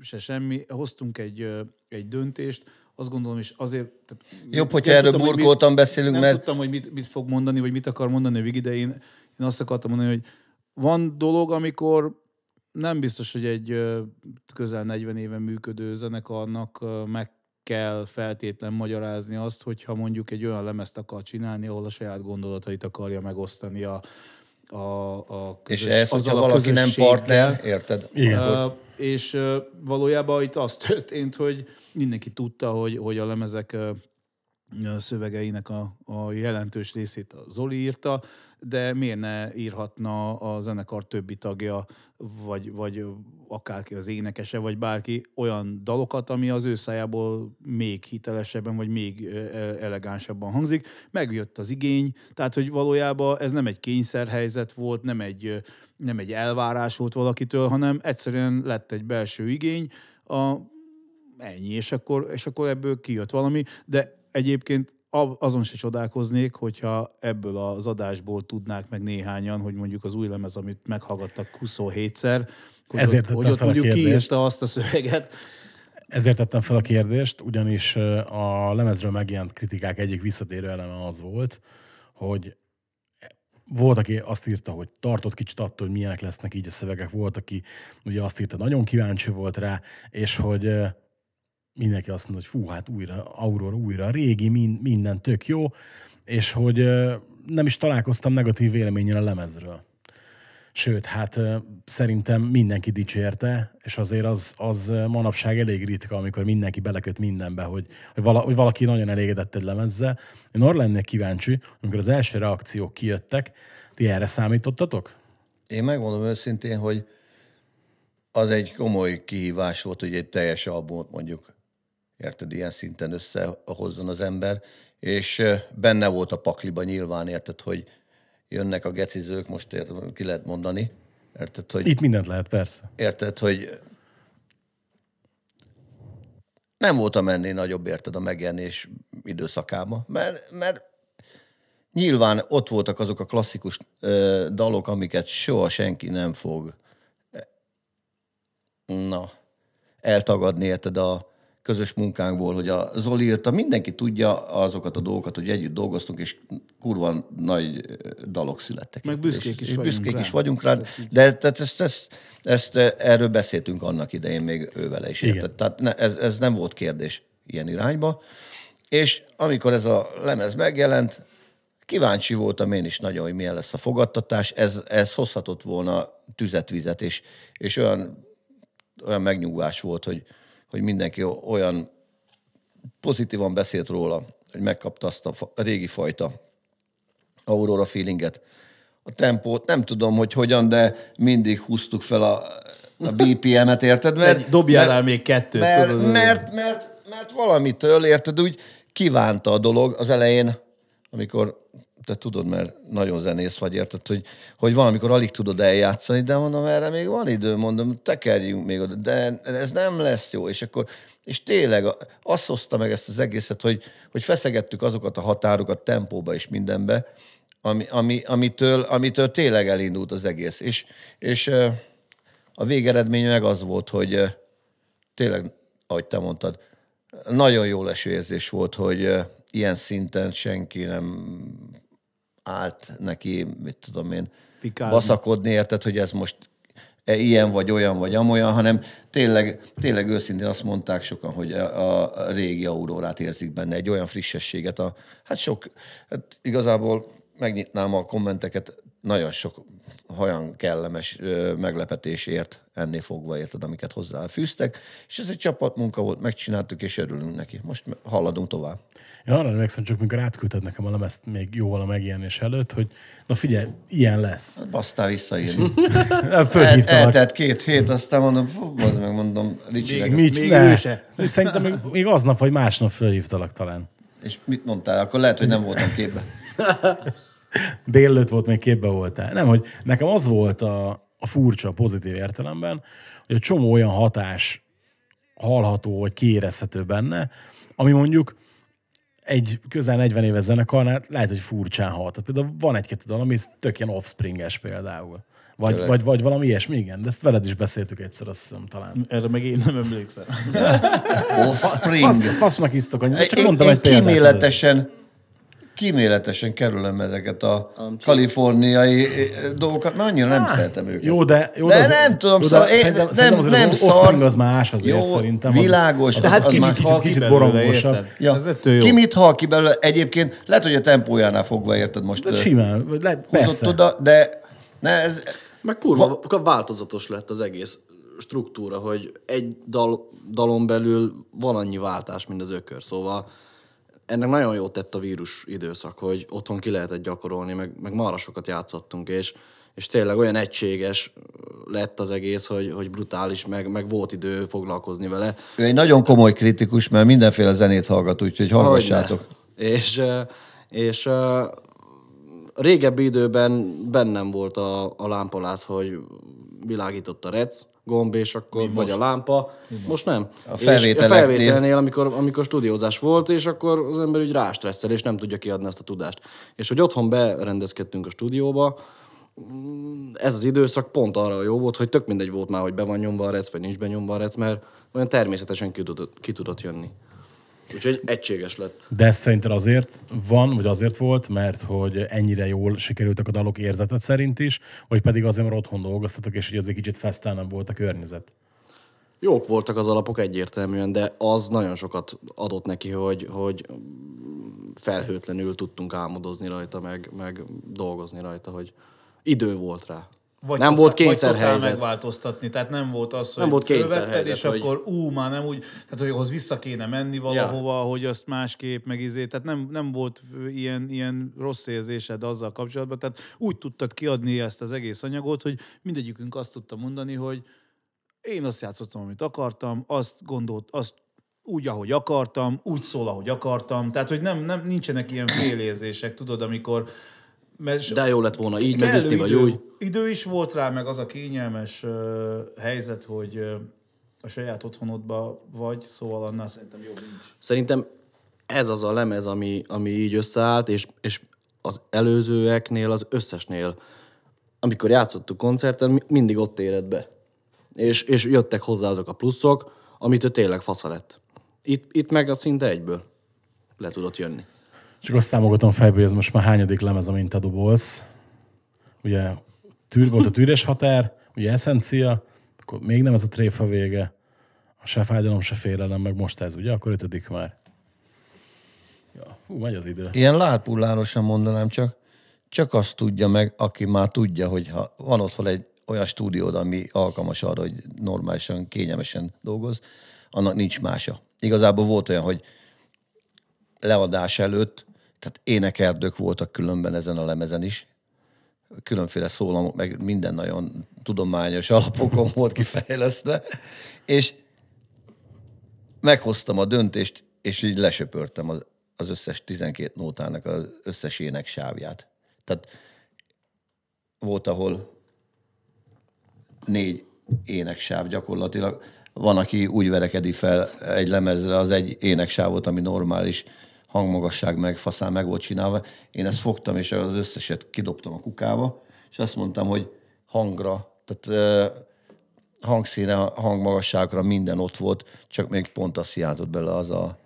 se semmi. Hoztunk egy, egy döntést, azt gondolom, és azért... Tehát Jobb, hogyha erről tudtam, hogy mit- burkoltan beszélünk, nem mert- tudtam, hogy mit, mit fog mondani, vagy mit akar mondani a Vigi, de én, én azt akartam mondani, hogy van dolog, amikor nem biztos, hogy egy közel 40 éve működő zenekarnak meg kell feltétlen magyarázni azt, hogyha mondjuk egy olyan lemezt akar csinálni, ahol a saját gondolatait akarja megosztani a, a, a És közös, ehhez, hogyha azzal a valaki nem partner, érted? Igen. Uh, és uh, valójában itt az történt, hogy mindenki tudta, hogy, hogy a lemezek szövegeinek a, a jelentős részét a Zoli írta, de miért ne írhatna a zenekar többi tagja, vagy, vagy akárki az énekese, vagy bárki olyan dalokat, ami az ő szájából még hitelesebben, vagy még elegánsabban hangzik. Megjött az igény, tehát hogy valójában ez nem egy kényszerhelyzet volt, nem egy, nem egy elvárás volt valakitől, hanem egyszerűen lett egy belső igény, a, ennyi, és akkor, és akkor ebből kijött valami, de egyébként azon se csodálkoznék, hogyha ebből az adásból tudnák meg néhányan, hogy mondjuk az új lemez, amit meghallgattak 27-szer, hogy Ezért ott, hogy ott mondjuk kiírta azt a szöveget. Ezért tettem fel a kérdést, ugyanis a lemezről megjelent kritikák egyik visszatérő eleme az volt, hogy volt, aki azt írta, hogy tartott kicsit attól, hogy milyenek lesznek így a szövegek, volt, aki ugye azt írta, nagyon kíváncsi volt rá, és hogy mindenki azt mondta, hogy fú, hát újra, Aurora újra, régi, min- minden tök jó, és hogy nem is találkoztam negatív véleménnyel a lemezről. Sőt, hát szerintem mindenki dicsérte, és azért az, az manapság elég ritka, amikor mindenki beleköt mindenbe, hogy, hogy valaki nagyon elégedett egy lemezzel. Én arra lennék kíváncsi, amikor az első reakciók kijöttek, ti erre számítottatok? Én megmondom őszintén, hogy az egy komoly kihívás volt, hogy egy teljes albumot mondjuk, érted, ilyen szinten összehozzon az ember, és benne volt a pakliba nyilván, érted, hogy jönnek a gecizők, most érted, ki lehet mondani. Érted, hogy, Itt mindent lehet, persze. érted, hogy nem voltam ennél nagyobb, érted, a megjelenés időszakába, mert, mert nyilván ott voltak azok a klasszikus ö, dalok, amiket soha senki nem fog na, eltagadni, érted, a közös munkánkból, hogy a Zoli írta, mindenki tudja azokat a dolgokat, hogy együtt dolgoztunk, és kurva nagy dalok születtek. Meg büszkék is és, vagyunk büszkék rá. is vagyunk rá, de tehát ezt, ezt, ezt, ezt, erről beszéltünk annak idején még ővele is, Igen. érted? Tehát ne, ez, ez nem volt kérdés ilyen irányba. És amikor ez a lemez megjelent, kíváncsi voltam én is nagyon, hogy milyen lesz a fogadtatás. Ez, ez hozhatott volna tüzet, vizet, és, és olyan, olyan megnyugvás volt, hogy, hogy mindenki olyan pozitívan beszélt róla, hogy megkapta azt a, fa- a régi fajta Aurora feelinget. A tempót nem tudom, hogy hogyan, de mindig húztuk fel a, a BPM-et, érted? Egy- dobjál rá még kettőt, Mert, tudod. mert, mert, mert valamitől, érted, úgy kívánta a dolog az elején, amikor te tudod, mert nagyon zenész vagy, érted, hogy, hogy valamikor alig tudod eljátszani, de mondom, erre még van idő, mondom, tekerjünk még oda, de ez nem lesz jó, és akkor, és tényleg azt hozta meg ezt az egészet, hogy, hogy feszegettük azokat a határokat tempóba és mindenbe, ami, ami, amitől, amitől tényleg elindult az egész. És, és a végeredmény meg az volt, hogy tényleg, ahogy te mondtad, nagyon jó leső érzés volt, hogy ilyen szinten senki nem állt neki, mit tudom én, Pikálni. baszakodni, érted, hogy ez most e ilyen vagy olyan vagy amolyan, hanem tényleg, tényleg őszintén azt mondták sokan, hogy a, a régi aurórát érzik benne, egy olyan frissességet. A, hát sok, hát igazából megnyitnám a kommenteket, nagyon sok olyan kellemes ö, meglepetés ért ennél fogva, érted, amiket hozzáfűztek, és ez egy csapatmunka volt, megcsináltuk, és örülünk neki. Most haladunk tovább. Én arra emlékszem, csak mikor átküldted nekem a lemezt még jóval a megjelenés előtt, hogy na figyelj, ilyen lesz. Basztál visszaírni. El, *laughs* Fölhívtalak. eltelt két hét, aztán mondom, fú, bazd meg mondom, Ricsinek. Mit? Még Ne. ő se. Szerintem még, még aznap vagy másnap fölhívtalak talán. És mit mondtál? Akkor lehet, hogy nem voltam képben. *laughs* Délőtt volt, még képbe voltál. Nem, hogy nekem az volt a, a furcsa, pozitív értelemben, hogy a csomó olyan hatás hallható, vagy kiérezhető benne, ami mondjuk egy közel 40 éves zenekarnál lehet, hogy furcsán hat. Tehát Például van egy-két dal, ami tök ilyen offspringes például. Vagy, Tényleg. vagy, vagy valami ilyesmi, igen. De ezt veled is beszéltük egyszer, azt hiszem talán. Erre meg én nem emlékszem. Offspring. Fasz, fasznak isztok, hogy csak én, mondtam én egy példát. kíméletesen, kíméletesen kerülöm ezeket a kaliforniai eh, dolgokat, mert annyira nem szeretem őket. Jó, de, jó, de az- nem tudom, jó, de szóval én, szerintem, nem, szerintem azért nem az szar. Az más azért Jó, szerintem. Az- világos, Az, de az, hát az kicsit, ki kicsit borongosabb. érted? Ja. Ez ettől jó. Ki mit hal ki belőle? Egyébként lehet, hogy a tempójánál fogva érted most. De simán, vagy le, húzott persze. oda, de ne, ez, Meg kurva Va- változatos lett az egész struktúra, hogy egy dal, dalon belül van annyi váltás, mint az ökör. Szóval ennek nagyon jót tett a vírus időszak, hogy otthon ki lehetett gyakorolni, meg, meg marra sokat játszottunk, és, és tényleg olyan egységes lett az egész, hogy, hogy brutális, meg, meg volt idő foglalkozni vele. ő egy nagyon komoly kritikus, mert mindenféle zenét hallgat, úgyhogy hallgassátok. Hogyne. És, eh, és eh, régebbi időben bennem volt a, a lámpalász, hogy világított a rec gomb, és akkor vagy a lámpa. Most nem. A És felvételeknél. a felvételnél, amikor, amikor stúdiózás volt, és akkor az ember úgy rástresszel, és nem tudja kiadni ezt a tudást. És hogy otthon berendezkedtünk a stúdióba, mm, ez az időszak pont arra jó volt, hogy tök mindegy volt már, hogy be van nyomva a rec, vagy nincs benyomva a rec, mert olyan természetesen ki tudott, ki tudott jönni. Úgyhogy egységes lett. De ez szerinted azért van, vagy azért volt, mert hogy ennyire jól sikerültek a dalok érzetet szerint is, vagy pedig azért, mert otthon dolgoztatok, és hogy azért kicsit fesztelnebb volt a környezet. Jók voltak az alapok egyértelműen, de az nagyon sokat adott neki, hogy, hogy felhőtlenül tudtunk álmodozni rajta, meg, meg dolgozni rajta, hogy idő volt rá. Vagy nem volt vagy kényszer totál helyzet. megváltoztatni, tehát nem volt az, hogy Nem volt kényszer fölvetted, helyzet, és hogy- akkor ú, már nem úgy, tehát hogy ahhoz vissza kéne menni valahova, ja. hogy azt másképp megizé, tehát nem, nem volt ilyen, ilyen rossz érzésed azzal kapcsolatban, tehát úgy tudtad kiadni ezt az egész anyagot, hogy mindegyikünk azt tudta mondani, hogy én azt játszottam, amit akartam, azt gondolt, azt úgy, ahogy akartam, úgy szól, ahogy akartam. Tehát, hogy nem, nem nincsenek ilyen félérzések, tudod, amikor Mert De jó lett volna így, meg ütni, vagy úgy. idő is volt rá, meg az a kényelmes ö, helyzet, hogy ö, a saját otthonodba vagy, szóval annál szerintem jobb nincs. Szerintem ez az a lemez, ami, ami így összeállt, és, és az előzőeknél, az összesnél, amikor játszottuk koncerten, mi- mindig ott éred be. És, és jöttek hozzá azok a pluszok, amitől tényleg fasza lett. Itt, itt meg a szinte egyből le tudott jönni. Csak azt számogatom hogy ez most már hányadik lemez, amint te dobolsz. Ugye tűr volt a tűrés határ, ugye eszencia, akkor még nem ez a tréfa vége, a se fájdalom, se félelem, meg most ez, ugye? Akkor ötödik már. Ja, hú, megy az idő. Ilyen lárpullárosan mondanám csak, csak azt tudja meg, aki már tudja, hogy ha van otthon egy olyan stúdiód, ami alkalmas arra, hogy normálisan, kényelmesen dolgoz, annak nincs mása. Igazából volt olyan, hogy leadás előtt, tehát énekerdők voltak különben ezen a lemezen is, különféle szólamok, meg minden nagyon tudományos alapokon *laughs* volt kifejlesztve, és meghoztam a döntést, és így lesöpörtem az, az összes 12 nótának az összes ének sávját. Tehát volt, ahol négy éneksáv gyakorlatilag. Van, aki úgy verekedi fel egy lemezre az egy éneksávot, ami normális hangmagasság meg faszán meg volt csinálva. Én ezt fogtam, és az összeset kidobtam a kukába, és azt mondtam, hogy hangra, tehát hangszíne, hangmagasságra minden ott volt, csak még pont azt hiányzott bele az a,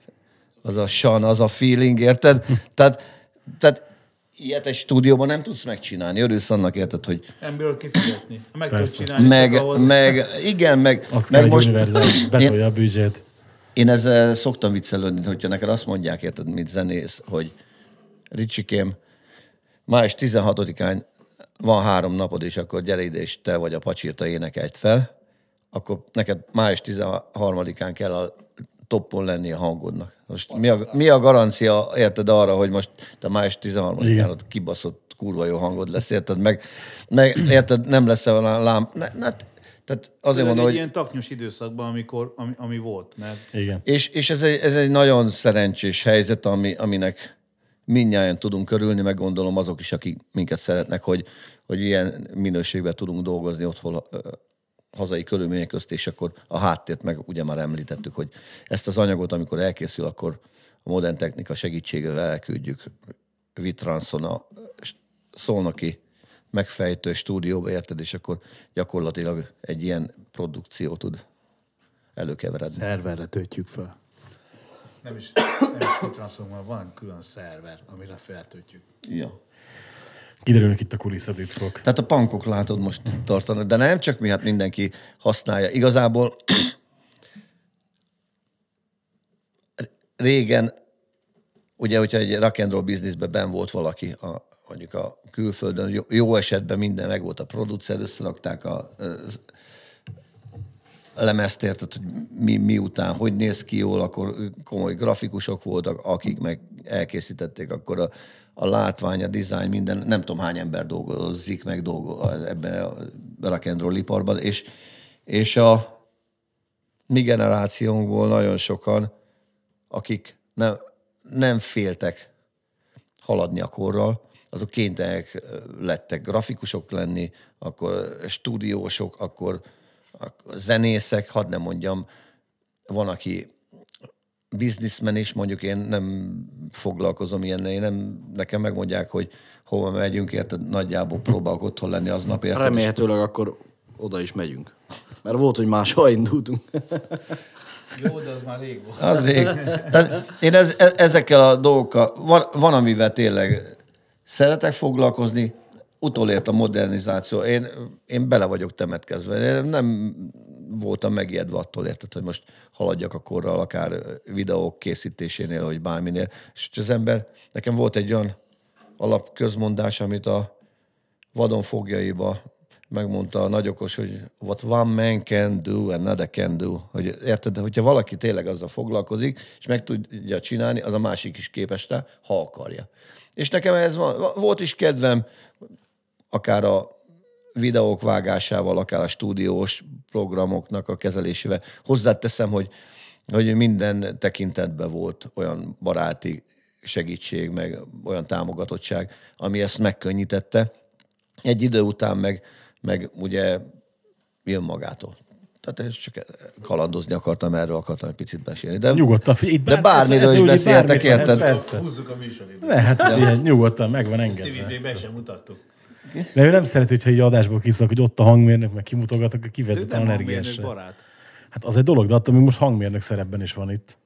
az a san, az a feeling, érted? *laughs* Tehát, tehát ilyet egy stúdióban nem tudsz megcsinálni. Örülsz annak, érted, hogy Ebből kifizetni. Meg tudsz csinálni, meg, meg, igen, meg, Azt kell, meg hogy most, univerzális, én, a *laughs* büdzsét. Én ezzel szoktam viccelődni, hogyha neked azt mondják, érted, mint zenész, hogy Ricsikém, május 16-án van három napod, és akkor gyere ide, és te vagy a pacsirta énekelt fel, akkor neked május 13-án kell a toppon lenni a hangodnak. Most mi a, mi a garancia, érted arra, hogy most te május 13-án Igen. ott kibaszott kurva jó hangod lesz, érted? Meg, meg érted, nem lesz olyan lám... Ne, ne, tehát azért mondom, egy hogy... ilyen taknyos időszakban, amikor, ami, ami volt, mert Igen. És, és ez, egy, ez egy nagyon szerencsés helyzet, ami, aminek mindnyáján tudunk körülni, meg gondolom azok is, akik minket szeretnek, hogy, hogy ilyen minőségben tudunk dolgozni otthon hazai körülmények közt, és akkor a háttért meg ugye már említettük, hogy ezt az anyagot, amikor elkészül, akkor a modern technika segítségével elküldjük Vitranson a szolnoki megfejtő stúdióba, érted, és akkor gyakorlatilag egy ilyen produkció tud előkeveredni. szerverre töltjük fel. Nem is, nem is Vitranszon van külön szerver, amire feltöltjük. Ja. Kiderülnek itt a kulisszatitkok. Tehát a pankok látod most tartanak, de nem csak mi, hát mindenki használja. Igazából régen, ugye, hogyha egy rock and roll bizniszben ben volt valaki, a, mondjuk a külföldön, jó, esetben minden meg volt a producer, összerakták a, lemezt, érted, hogy mi, miután, hogy néz ki jól, akkor komoly grafikusok voltak, akik meg elkészítették, akkor a, a látvány, a dizájn, minden, nem tudom hány ember dolgozik meg dolgo, ebben a rock and roll iparban, és, és a mi generációnkból nagyon sokan, akik nem, nem féltek haladni a korral, azok kénytelenek lettek grafikusok lenni, akkor stúdiósok, akkor, akkor zenészek, hadd nem mondjam, van, aki bizniszmen is, mondjuk én nem foglalkozom ilyennel, én nem, nekem megmondják, hogy hova megyünk, érted, nagyjából próbálok otthon lenni aznap, érted? Remélhetőleg akkor oda is megyünk. Mert volt, hogy máshol indultunk. Jó, de az már rég volt. Az rég. Tehát én ez, e- ezekkel a dolgokkal, van, van, amivel tényleg szeretek foglalkozni, utolért a modernizáció. Én, én bele vagyok temetkezve. Én nem voltam megijedve attól, érted, hogy most haladjak a korral, akár videók készítésénél, vagy bárminél. És hogy az ember, nekem volt egy olyan alapközmondás, amit a vadon fogjaiba megmondta a nagyokos, hogy what one man can do, another can do. Hogy érted, de hogyha valaki tényleg azzal foglalkozik, és meg tudja csinálni, az a másik is képes rá, ha akarja. És nekem ez van, volt is kedvem, akár a videók vágásával, akár a stúdiós programoknak a kezelésével. Hozzáteszem, hogy, hogy minden tekintetben volt olyan baráti segítség, meg olyan támogatottság, ami ezt megkönnyítette. Egy idő után meg, meg ugye jön magától. Tehát ezt csak kalandozni akartam, erről akartam egy picit beszélni. De, Nyugodtan, itt de bár- bármiről ez- ez is úgy beszéltek, érted? Persze. Húzzuk a műsoridőt. Lehet, figyelj, nyugodtan, meg van engedve. Meg sem mutattuk. De ő nem szereti, hogyha egy adásból kiszak, hogy ott a hangmérnök, meg kimutogatok, hogy Ez kivezet hangmérnök energiásra. barát. Hát az egy dolog, de attól még most hangmérnök szerepben is van itt.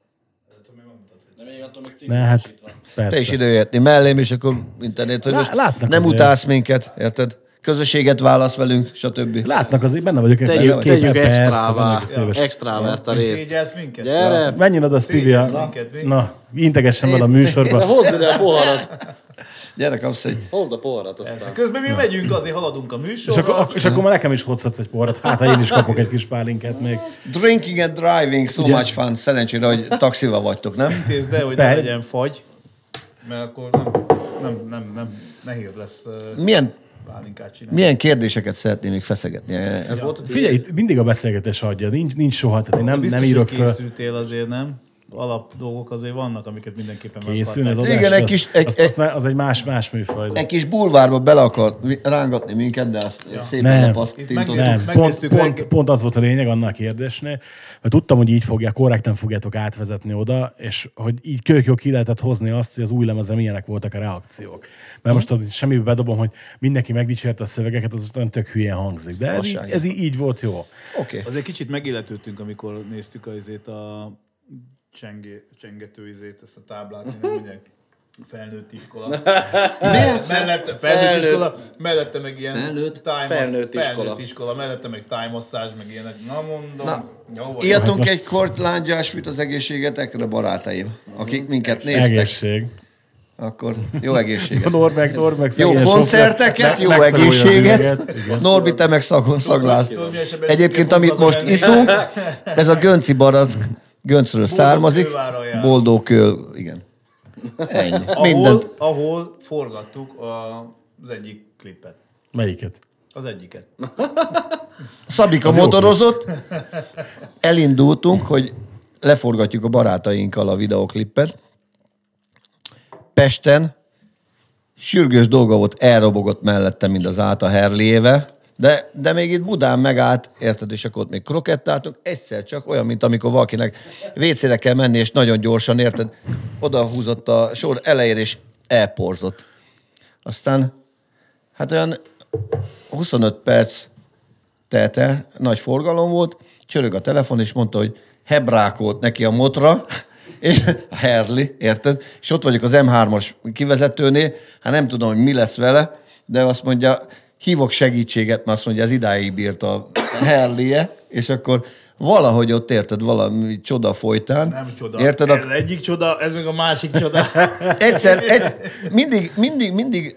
Ne, hát Te is persze. időjötni mellém, és akkor internet, hogy most nem utálsz minket, érted? Közösséget válasz velünk, stb. Látnak azért, benne vagyok. Tegyük, egy tegyük képen, persze, extrává, szíves. extrává ezt a részt. Szégyelsz minket? Gyere! Menjen oda, mi? Na, integessen bele a De műsorba. *laughs* hozd ide a poharat! Gyere, kapsz egy... Hozd a poharat aztán. Közben mi megyünk, azért haladunk a És műsorra. akkor, és akkor már nekem is hozhatsz egy porrat. Hát, ha én is kapok egy kis pálinkát még. Drinking and driving, so Ugye? much fun. Szerencsére, hogy taxival vagytok, nem? Intézd el, hogy ne legyen fagy, mert akkor nem, nem, nem, nem nehéz lesz Milyen, pálinkát csinálni. milyen kérdéseket szeretném még feszegetni? Ez volt a Figyelj, itt mindig a beszélgetés adja. Nincs, nincs soha, tehát én nem, nem írok hogy föl. készültél azért, nem? Alap dolgok azért vannak, amiket mindenképpen meg Készülni az adás. Igen, egy kis- egy- azt- azt Az egy más, más műfaj. Egy kis bulvárba bele akart rángatni minket, de azt ja. szépen Nem. megnézzük. Nem, pont, megnéztük pont, pont az volt a lényeg annál a kérdésnél, mert tudtam, hogy így fogják, korrekten fogjátok átvezetni oda, és hogy így kök jó ki lehetett hozni azt, hogy az új lemezen milyenek voltak a reakciók. Mert most az semmibe bedobom, hogy mindenki megdicsérte a szövegeket, az olyan tök hülyén hangzik. De ez, így, ez így, így volt jó. Oké. Okay. Azért kicsit megilletődtünk, amikor néztük a, izét a csengé, csengető izét, ezt a táblát, nem *laughs* mondják. Felnőtt iskola. Milyen? mellette, felnőtt, Felnőtt. iskola, mellette meg ilyen Felnőtt? time Felnőtt iskola. felnőtt iskola, mellette meg time massage, meg ilyenek. Na mondom, Na, jó. Írtunk most- egy kort lángyásvit az egészségetekre, barátaim, akik minket néztek. Egészség. Akkor jó egészséget. *laughs* Norberg, Norberg Jó koncerteket, jó egészséget. Norbi, te meg szagon szaglálsz. Egyébként, amit most iszunk, *laughs* ez a Gönci barack Göncről származik. kőváron jár. Boldog kő, igen. Ennyi. *laughs* ahol, Mindent. ahol forgattuk a, az egyik klipet. Melyiket? Az egyiket. *laughs* Szabika Az motorozott, *laughs* elindultunk, hogy leforgatjuk a barátainkkal a videoklipet. Pesten sürgős dolga volt, elrobogott mellette, mint az át a Herléve, de, de még itt Budán megállt, érted, és akkor ott még krokettáltunk, egyszer csak olyan, mint amikor valakinek WC-re kell menni, és nagyon gyorsan, érted, oda húzott a sor elejére, és elporzott. Aztán, hát olyan 25 perc telt el, nagy forgalom volt, csörög a telefon, és mondta, hogy hebrákolt neki a motra, és a Herli, érted? És ott vagyok az M3-as kivezetőnél, hát nem tudom, hogy mi lesz vele, de azt mondja, hívok segítséget, mert azt mondja, ez idáig bírt a Herlie, és akkor valahogy ott érted, valami csoda folytán. Nem csoda. Érted? Ez A, egyik csoda, ez meg a másik csoda. *laughs* egyszer, egy, mindig, mindig, mindig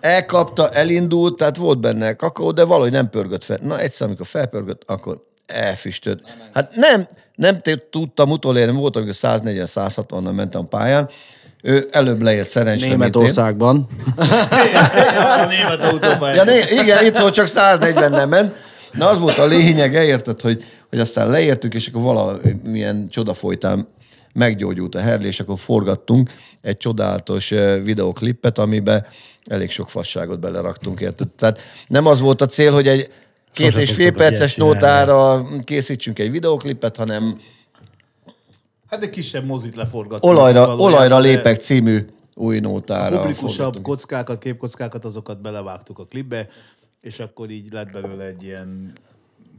elkapta, elindult, tehát volt benne kakaó, de valahogy nem pörgött fel. Na egyszer, amikor felpörgött, akkor elfüstölt. Hát nem, nem tudtam utolérni, volt, amikor 140-160-nal mentem a pályán, ő előbb leért szerencsére. Németországban. *laughs* a német autópályán. Ja, né, igen, itt csak 140 nem ment. Na az volt a lényege, érted, hogy, hogy aztán leértünk, és akkor valamilyen csoda folytán meggyógyult a herlé, és akkor forgattunk egy csodálatos videoklipet, amiben elég sok fasságot beleraktunk, érted? Tehát nem az volt a cél, hogy egy két Sose és fél perces nótára készítsünk egy videoklipet, hanem Hát egy kisebb mozit leforgattunk. olajra, valójában, olajra de lépek című új nótára. Publikusabb forgattunk. kockákat, képkockákat, azokat belevágtuk a klipbe, és akkor így lett belőle egy ilyen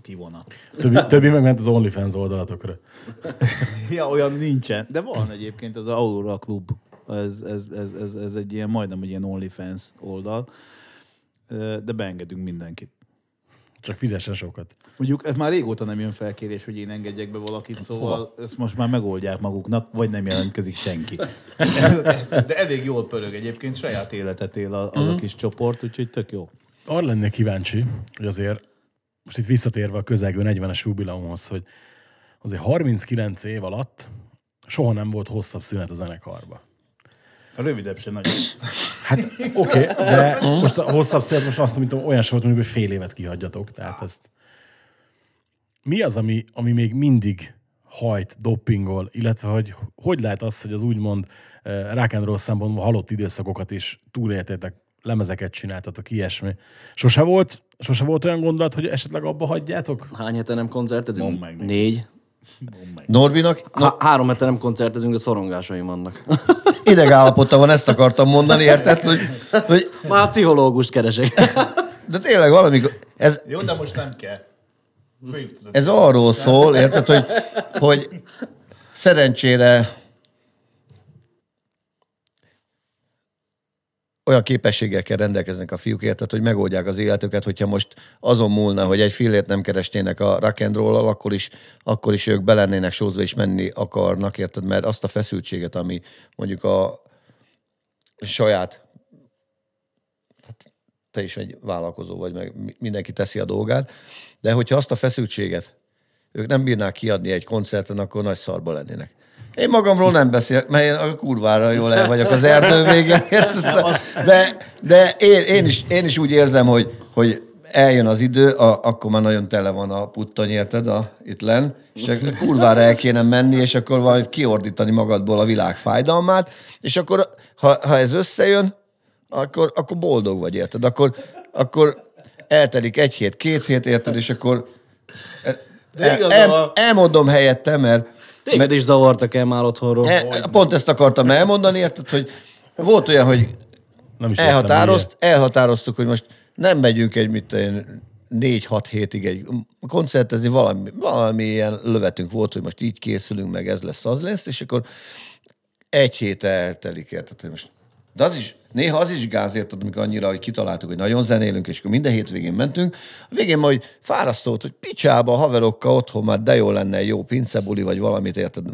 kivonat. Többi, többi megment az OnlyFans oldalatokra. *laughs* Ja, olyan nincsen. De van egyébként az Aurora Club. Ez, ez, ez, ez, ez egy ilyen, majdnem egy ilyen OnlyFans oldal. De beengedünk mindenkit. Csak fizessen sokat. Mondjuk ez már régóta nem jön felkérés, hogy én engedjek be valakit, szóval ezt most már megoldják maguknak, vagy nem jelentkezik senki. *laughs* De elég jól pörög egyébként, saját életet él az a kis csoport, úgyhogy tök jó. Arra lennék kíváncsi, hogy azért most itt visszatérve a közelgő 40-es jubileumhoz, hogy azért 39 év alatt soha nem volt hosszabb szünet a zenekarba. A rövidebb se nagyon. *laughs* Hát oké, okay, de most a hosszabb szünet most azt mondom, olyan sem volt, mondjuk, hogy fél évet kihagyjatok. Tehát ezt... Mi az, ami, ami még mindig hajt, doppingol, illetve hogy hogy lehet az, hogy az úgymond eh, rock and roll szempontból halott időszakokat is túléltétek, lemezeket csináltatok, ilyesmi. Sose volt, sose volt olyan gondolat, hogy esetleg abba hagyjátok? Hány hete nem koncertezünk? Négy. Norbinak Há- három hete nem koncertezünk, de szorongásaim vannak. *laughs* idegállapota van, ezt akartam mondani, érted? Hogy, hogy, Már pszichológust keresek. de tényleg valami, ez, Jó, de most nem kell. Ez arról szól, érted, hogy, hogy szerencsére olyan képességekkel rendelkeznek a fiúk, érted, hogy megoldják az életüket, hogyha most azon múlna, hogy egy fillért nem keresnének a rock and roll akkor is, akkor is ők belennének sózva és menni akarnak, érted, mert azt a feszültséget, ami mondjuk a saját te is egy vállalkozó vagy, meg mi- mindenki teszi a dolgát, de hogyha azt a feszültséget ők nem bírnák kiadni egy koncerten, akkor nagy szarba lennének. Én magamról nem beszélek, mert én a kurvára jól el vagyok az erdő végén, *laughs* de, de én, én, is, én is úgy érzem, hogy, hogy eljön az idő, a, akkor már nagyon tele van a puttany, érted, a, itt len, és akkor kurvára el kéne menni, és akkor valahogy kiordítani magadból a világ fájdalmát, és akkor, ha, ha ez összejön, akkor, akkor boldog vagy, érted? Akkor, akkor eltelik egy hét, két hét, érted, és akkor De el, el, van. elmondom helyette, mert Téged is zavartak el már otthonról. e, pont ezt akartam elmondani, érted, hogy volt olyan, hogy Nem is elhatározt, elhatároztuk, hogy most nem megyünk egy, mit négy-hat hétig egy koncertezni, valami, valami ilyen lövetünk volt, hogy most így készülünk, meg ez lesz, az lesz, és akkor egy hét eltelik, érted, hogy most de az is, néha az is gáz, érted, amikor annyira, hogy kitaláltuk, hogy nagyon zenélünk, és akkor minden hétvégén mentünk. A végén majd fárasztó volt, hogy picsába a haverokkal otthon már de jó lenne jó pincebuli, vagy valamit, érted,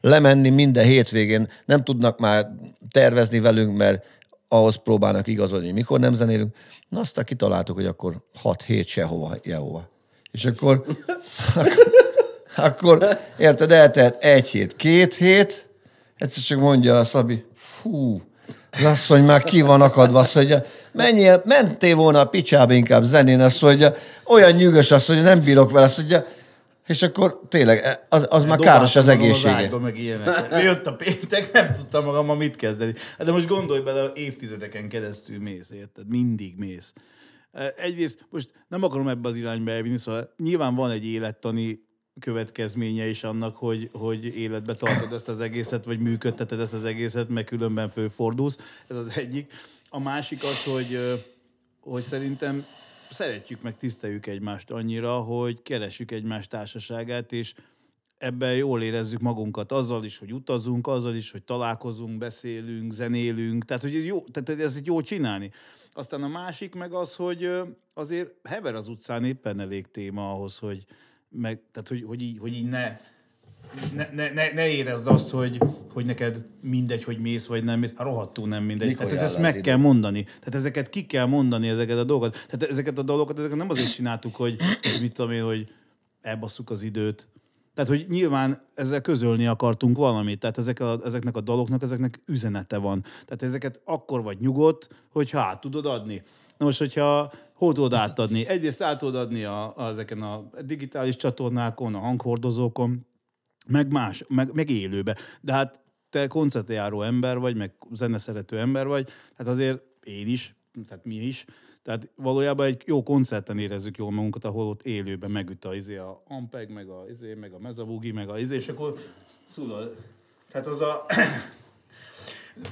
lemenni minden hétvégén, nem tudnak már tervezni velünk, mert ahhoz próbálnak igazodni, hogy mikor nem zenélünk. Na aztán kitaláltuk, hogy akkor 6 hét sehova, jehova. És akkor, akkor, *laughs* akkor érted, eltelt egy hét, két hét, egyszer csak mondja a Szabi, fú, mondja, már ki van akadva, azt mondja, menjél, mentél volna a picsába inkább zenén, azt mondja, olyan nyűgös, azt mondja, nem bírok vele, azt mondja, és akkor tényleg, az, az már káros az egészsége. ágyba, meg ilyenek. Jött a péntek, nem tudtam magammal mit kezdeni. Hát de most gondolj bele, évtizedeken keresztül mész, érted? Mindig mész. Egyrészt most nem akarom ebbe az irányba elvinni, szóval nyilván van egy élettani következménye is annak, hogy, hogy életbe tartod ezt az egészet, vagy működteted ezt az egészet, meg különben fölfordulsz. Ez az egyik. A másik az, hogy, hogy szerintem szeretjük meg tiszteljük egymást annyira, hogy keressük egymás társaságát, és ebben jól érezzük magunkat azzal is, hogy utazunk, azzal is, hogy találkozunk, beszélünk, zenélünk, tehát hogy ez jó, tehát ez jó csinálni. Aztán a másik meg az, hogy azért hever az utcán éppen elég téma ahhoz, hogy, meg, tehát hogy, hogy, így, hogy így ne, ne, ne, ne, ne érezd azt, hogy, hogy neked mindegy, hogy mész vagy nem mész, hát rohadtul nem mindegy. Mikor Tehát jár ezt meg az kell mondani. Tehát ezeket ki kell mondani, ezeket a dolgokat. Tehát ezeket a dolgokat ezeket nem azért csináltuk, hogy hogy mit tudom én, hogy elbasszuk az időt. Tehát, hogy nyilván ezzel közölni akartunk valamit. Tehát ezek a, ezeknek a daloknak, ezeknek üzenete van. Tehát ezeket akkor vagy nyugodt, hogyha át tudod adni. Na most, hogyha hol tudod átadni? Egyrészt át tudod adni a, a, ezeken a digitális csatornákon, a hanghordozókon, meg más, meg, meg élőbe. De hát te koncertjáró ember vagy, meg zeneszerető ember vagy, tehát azért én is, tehát mi is, tehát valójában egy jó koncerten érezzük jól magunkat, ahol ott élőben megüt a, izé, a Ampeg, meg a, izé, meg a Mezabugi, meg a izé, és akkor tudod, tehát az a...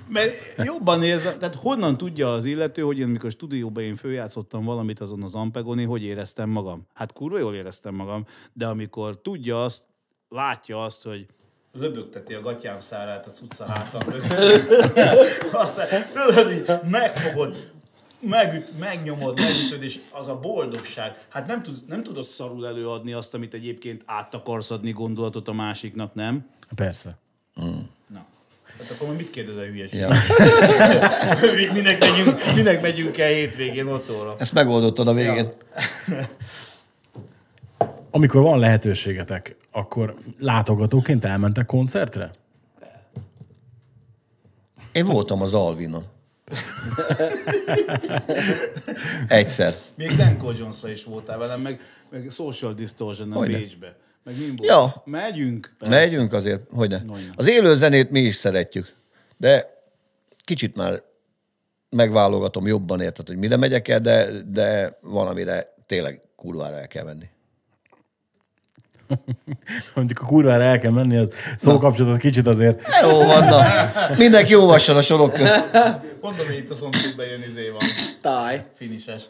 Mert jobban érzem, tehát honnan tudja az illető, hogy én mikor stúdióban én főjátszottam valamit azon az Ampegon, én hogy éreztem magam? Hát kurva jól éreztem magam, de amikor tudja azt, látja azt, hogy löbögteti a gatyám szárát a cucca hátam. Aztán tudod, így megfogod, megüt, megnyomod, megütöd, és az a boldogság. Hát nem, tud, nem tudod szarul előadni azt, amit egyébként át akarsz adni gondolatot a másiknak, nem? Persze. Na. Hát akkor mit kérdezel hülyeség? Ja. *laughs* minek, megyünk, minek megyünk el hétvégén otthonra? Ezt megoldottad a végén. *laughs* Amikor van lehetőségetek, akkor látogatóként elmentek koncertre? Én voltam az Alvinon. Egyszer. Még Dan Jones is voltál velem, meg, meg Social Distortion a. Bécsbe. Meg? Ja. Megyünk. persze. Megyünk azért, hogy ne. Nagyon. Az élő zenét mi is szeretjük, de kicsit már megválogatom jobban, érted, hogy mire megyek el, de, de van, amire tényleg kurvára el kell menni. *laughs* Mondjuk a kurvára el kell menni, az szókapcsolatot kicsit azért Jó van, na. Mindenki olvasson a sorok közt. Mondom, hogy itt a szomszédban jön izé van. Táj. Finises.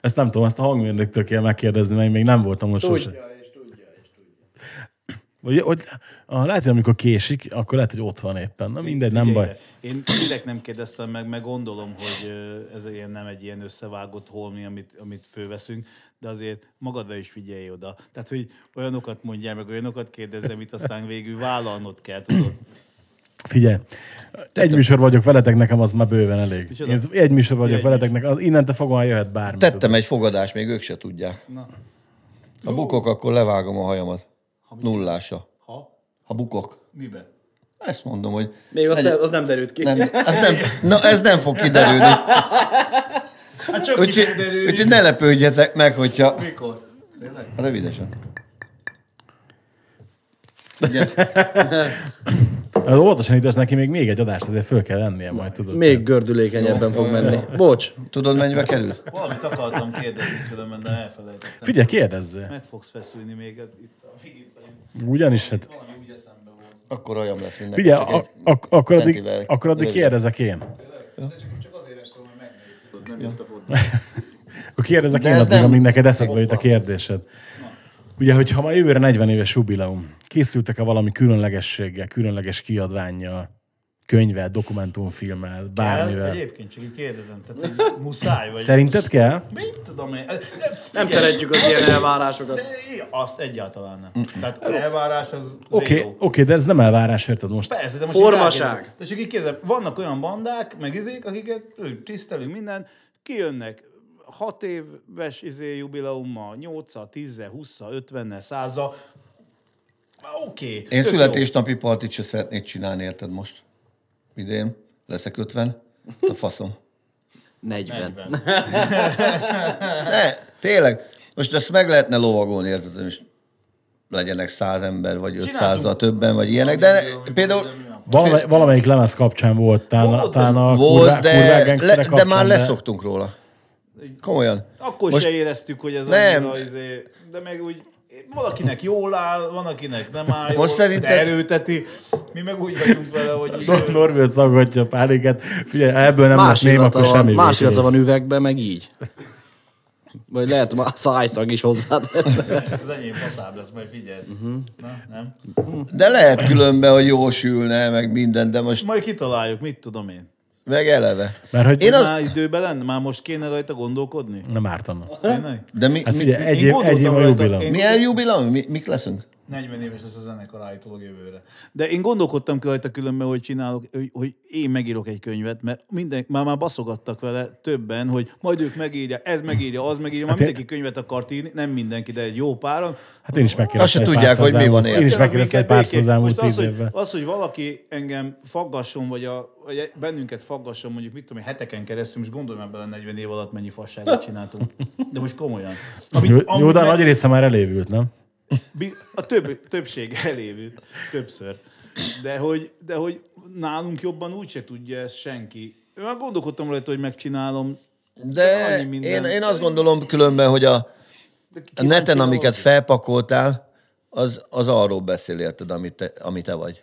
Ezt nem tudom, ezt a hangmérnöktől kell megkérdezni, mert én még nem voltam most sose. Tudja, és tudja, és tudja. Vagy, hogy, ah, lehet, hogy amikor késik, akkor lehet, hogy ott van éppen. Na mindegy, nem baj. Én direkt nem kérdeztem meg, meg gondolom, hogy ez ilyen, nem egy ilyen összevágott holmi, amit, amit fölveszünk, de azért magadra is figyelj oda. Tehát, hogy olyanokat mondjál meg, olyanokat kérdezzem, amit aztán végül vállalnod kell, tudod. Figyelj, egy műsor vagyok veletek, nekem az már bőven elég. Micsoda? Én egy műsor vagyok Egy veletek, nekem, az innentől fogva jöhet bármi. Tettem egy fogadást, még ők se tudják. Na. Ha bukok, akkor levágom a hajamat. mit Nullása. Ha? Ha bukok. Miben? Ezt mondom, hogy... Még az, legyen- nem, az nem derült ki. nem, ez nem, na, ez nem fog kiderülni. *laughs* Hát csak Úgyhogy, úgyhogy ne lepődjetek meg, hogyha... Mikor? Tényleg? Rövidesen. Ugye? *laughs* Az óvatosan idősz neki még még egy adást, azért föl kell lennie majd, tudod. Még gördülékenyebben fog menni. Bocs. Tudod, mennyibe került? Valamit akartam kérdezni különben, de elfelejtettem. Figyelj, kérdezzél. Meg fogsz feszülni még itt, amíg itt vagyunk. Ugyanis, hát Valami úgy eszembe volt. Akkor olyan lesz mindenki. Figyelj, csak a, egy a, akkor, addig, akkor addig kérdezek én. Csak azért akkor majd megnézzük, tudod, nem jött a fotó. Akkor kérdezek De én addig, amíg neked eszedbe jut a kérdésed. Ugye, hogy ha ma jövőre 40 éves jubileum, készültek-e valami különlegességgel, különleges kiadványjal, könyvvel, dokumentumfilmmel, El, bármivel? egyébként csak így kérdezem, tehát így muszáj vagy. Szerinted kell? Mit tudom én? Nem szeretjük az ilyen elvárásokat. De azt egyáltalán nem. Tehát elvárás az Oké, zero. okay, de ez nem elvárás, érted most? Persze, de most Formaság. így. De csak így kérdezem, vannak olyan bandák, meg izék, akiket tisztelünk minden, kijönnek hat éves izé jubileummal, 8 10 20 50 100 Oké. Én tök születésnapi partit se szeretnék csinálni, érted most? Idén leszek 50. A faszom. 40. jó. *laughs* Ne, tényleg. Most ezt meg lehetne lovagolni, érted? Most legyenek száz ember, vagy ötszázzal Csináltunk többen, vagy ilyenek, de például Valamely, valamelyik lemez kapcsán volt, talán, Volt, talán a volt, kurvák, de, kurvák le, de már leszoktunk róla. Komolyan. Akkor Most- se éreztük, hogy ez Nem. annyira izé, de meg úgy valakinek jól áll, van, akinek nem áll jól, Most szerinted- de erőteti. Mi meg úgy vagyunk vele, hogy Nor- Norvért szaggatja a pálinkát. Figyelj, ebből nem lesz Más ném, illata akkor van, semmi. más illata van üvegben, meg így. Vagy lehet, már szájszag is hozzátesz. az enyém faszább lesz, majd figyelj. Mhm. Na, nem? De lehet különben, hogy jól sülne, meg minden, de most Majd kitaláljuk, mit tudom én. Meg eleve. Mert hogy Én az- Már időben lenne? Már most kéne rajta gondolkodni? nem ártana. Tényleg? De mi, Hát mi, figyelj, egy év, gondoltam egy év a rajta, jubileum. milyen jubileum? Mi, mik leszünk? 40 éves lesz a zenekar állítólag jövőre. De én gondolkodtam ki rajta különben, hogy csinálok, hogy, hogy én megírok egy könyvet, mert minden, már, már baszogattak vele többen, hogy majd ők megírja, ez megírja, az megírja, már Hát én- mindenki könyvet akart írni, nem mindenki, de egy jó páran. Hát én is Azt megkérdeztem se egy tudják, hogy az mi van érte. Én is megkérdeztem egy párszor az elmúlt az, tíz hogy, évben. az, hogy valaki engem faggasson, vagy, a, vagy bennünket faggasson, mondjuk mit tudom én, heteken keresztül, most gondolj már bele 40 év alatt mennyi fasságot csináltunk. De most komolyan. Amit Jó, jó, de meg- nagy része már elévült, nem? A több, többség elévült, többször. De hogy, de hogy nálunk jobban úgyse tudja ezt senki. Én már gondolkodtam rajta, hogy megcsinálom. De annyi minden. én, én azt gondolom különben, hogy a, De a neten, amiket valaki. felpakoltál, az, az arról beszél, érted, amit te, amit te vagy.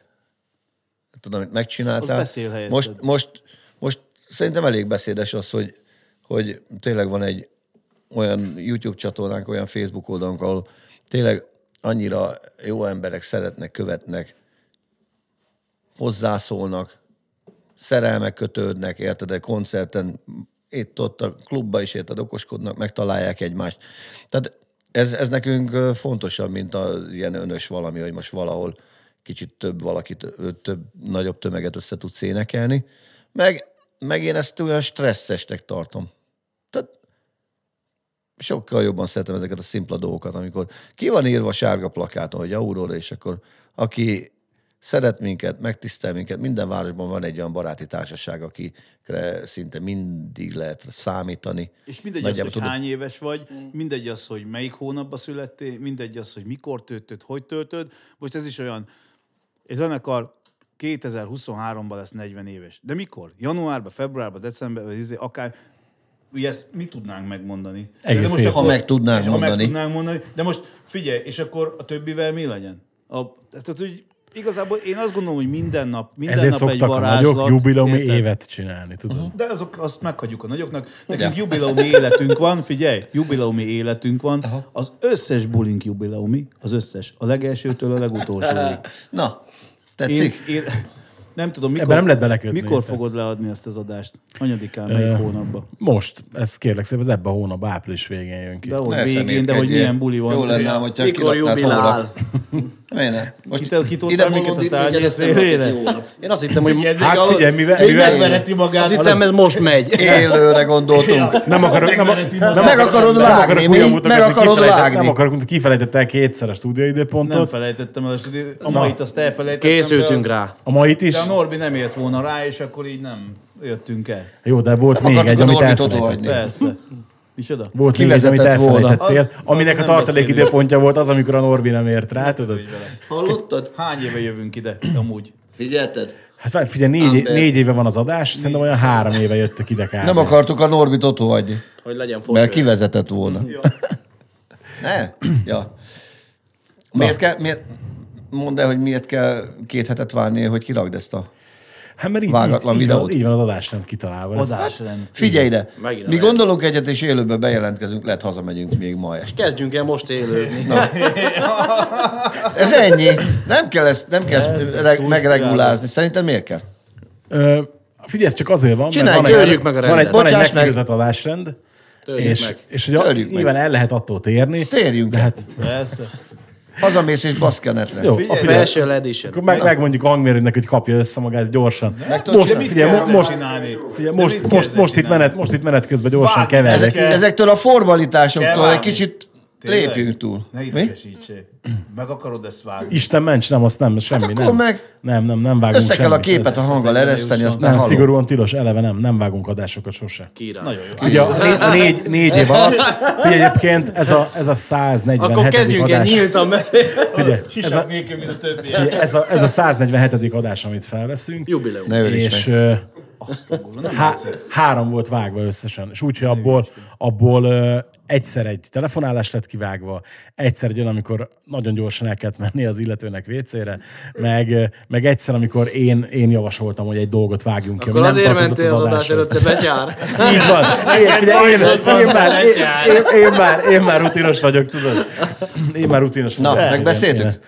Tudod, amit megcsináltál. Most, most, most szerintem elég beszédes az, hogy, hogy tényleg van egy olyan YouTube csatornánk, olyan Facebook oldalunk, ahol tényleg annyira jó emberek szeretnek, követnek, hozzászólnak, szerelmek kötődnek, érted, egy koncerten, itt ott a klubba is érted, okoskodnak, megtalálják egymást. Tehát ez, ez nekünk fontosabb, mint az ilyen önös valami, hogy most valahol kicsit több valakit, több, nagyobb tömeget össze tudsz énekelni. Meg, meg én ezt olyan stresszesnek tartom. Tehát sokkal jobban szeretem ezeket a szimpla dolgokat, amikor ki van írva sárga plakáton, hogy Aurora, és akkor aki szeret minket, megtisztel minket. Minden városban van egy olyan baráti társaság, akikre szinte mindig lehet számítani. És mindegy az, Nagyjából hogy tudod- hány éves vagy, mindegy az, hogy melyik hónapban születtél, mindegy az, hogy mikor töltöd, hogy töltöd. Most ez is olyan, egy zenekar 2023-ban lesz 40 éves. De mikor? Januárban, februárban, decemberben, izé, akár ugye ezt mi tudnánk megmondani. Egész de most. Ha meg tudnánk ha mondani. meg tudnánk mondani. De most figyelj, és akkor a többivel mi legyen? A, tehát, hogy igazából én azt gondolom, hogy minden nap, minden Ezért nap egy szoktak a varázslat. nagyok jubileumi érted? évet csinálni, tudod? De azok, azt meghagyjuk a nagyoknak. Nekünk Ja. jubileumi életünk van, figyelj, jubileumi életünk van. Az összes bulink jubileumi, az összes, a legelsőtől a legutolsóig. *laughs* Na, Én, tetszik? én, nem tudom, mikor, Ebben nem lehet belekötni, mikor érted? fogod leadni ezt az adást? Hanyadikán, melyik hónapban? Most, ez kérlek szépen, ez ebben a hónapban április végén jön ki. De hogy végén, de hogy milyen buli van. Jó lenne, hogyha Mikor jubilál? *laughs* Miért ne? Most Ki te- ki ide minket a egyeztem, szélére? Én azt hittem, hogy Hát figyelj, mivel, Még mivel megvereti magát. azt hittem, ez most megy. Élőre gondoltunk. nem akarok, nem, nem, Meg akarod nem vágni, akarok mi? Meg akarod vágni. Nem akarok, kifelejtett el kétszer a stúdióidőpontot. Nem felejtettem el a stúdiót. A mait azt elfelejtettem. Készültünk rá. A mait is. De a Norbi nem ért volna rá, és akkor így nem jöttünk el. Jó, de volt Nem még egy, amit odahagyni. Persze. Micsoda? Volt még egy, amit elfelejtettél, Az- aminek arról a tartalék időpontja volt az, amikor a Norbi nem ért rá, tudod? Hallottad? Hány éve jövünk ide amúgy? Figyelted? Hát figyelj, négy, Amber. négy éve van az adás, szerintem olyan három éve jöttök ide kb. Nem akartuk a Norbit ott hagyni, Hogy legyen mert foső. kivezetett volna. Ne? Ja. Miért kell, miért, mondd el, hogy miért kell két hetet várni, hogy kirakd ezt a... Hát mert így, Vágatlan így, így, van, videót. így van az adásrend kitalálva. Adásrend. Figyelj ide! Megint Mi gondolunk egyet, és élőben bejelentkezünk, lehet hazamegyünk még ma este. Kezdjünk el most élőzni. *laughs* Ez ennyi. Nem kell ezt, nem kell ezt reg- megregulázni. Szerintem miért kell? Ö, figyelj, ez csak azért van, Csinálj, mert van egy, meg a van egy, rendet. van egy Bocsáss meg. meghirdetett adásrend, Törjük és, meg. és hogy a, meg. nyilván el lehet attól térni. Térjünk de hát, Persze. Hazamész és baszki a netre. jó, a Figyelj, figyelj, Special edition. akkor meg, megmondjuk a hangmérőnek, hogy kapja össze magát gyorsan. Most, figyelj, ezzel most, csinálni? figyelj, De most, most, most, itt menet, most itt menet közben gyorsan keverjek. ezek- Ezek, ezektől a formalitásoktól egy kicsit Tényleg? lépjünk túl. Ne Mi? idegesítsél. Meg akarod ezt vágni? Isten ments, nem, azt nem, semmi, akkor nem. meg Nem, nem, nem vágunk Össze kell a képet a hanggal ereszteni, aztán Nem, hallom. szigorúan tilos, eleve nem, nem vágunk adásokat sose. Király. Nagyon jó. Ugye a, né- a négy, négy év alatt, figyelj egyébként, ez a, ez a 147. Akkor kezdjünk el nyíltan beszélni. Ez a, Sisak nélkül, mint a többi. figyelj, ez, a, ez a 147. adás, amit felveszünk. Jubileum. Ne öríts há, három volt vágva összesen. És úgy, hogy abból, abból ö, egyszer egy telefonálás lett kivágva, egyszer egy olyan, amikor nagyon gyorsan el kellett menni az illetőnek WC-re, meg, meg egyszer, amikor én, én javasoltam, hogy egy dolgot vágjunk ki, Akkor nem azért mentél az adás adáshoz. előtt, te betyár. *laughs* Így van. Én, figyelj, én, én, már, én, én, én, már, én már rutinos vagyok, tudod? Én már rutinos Na, vagyok. megbeszéltük?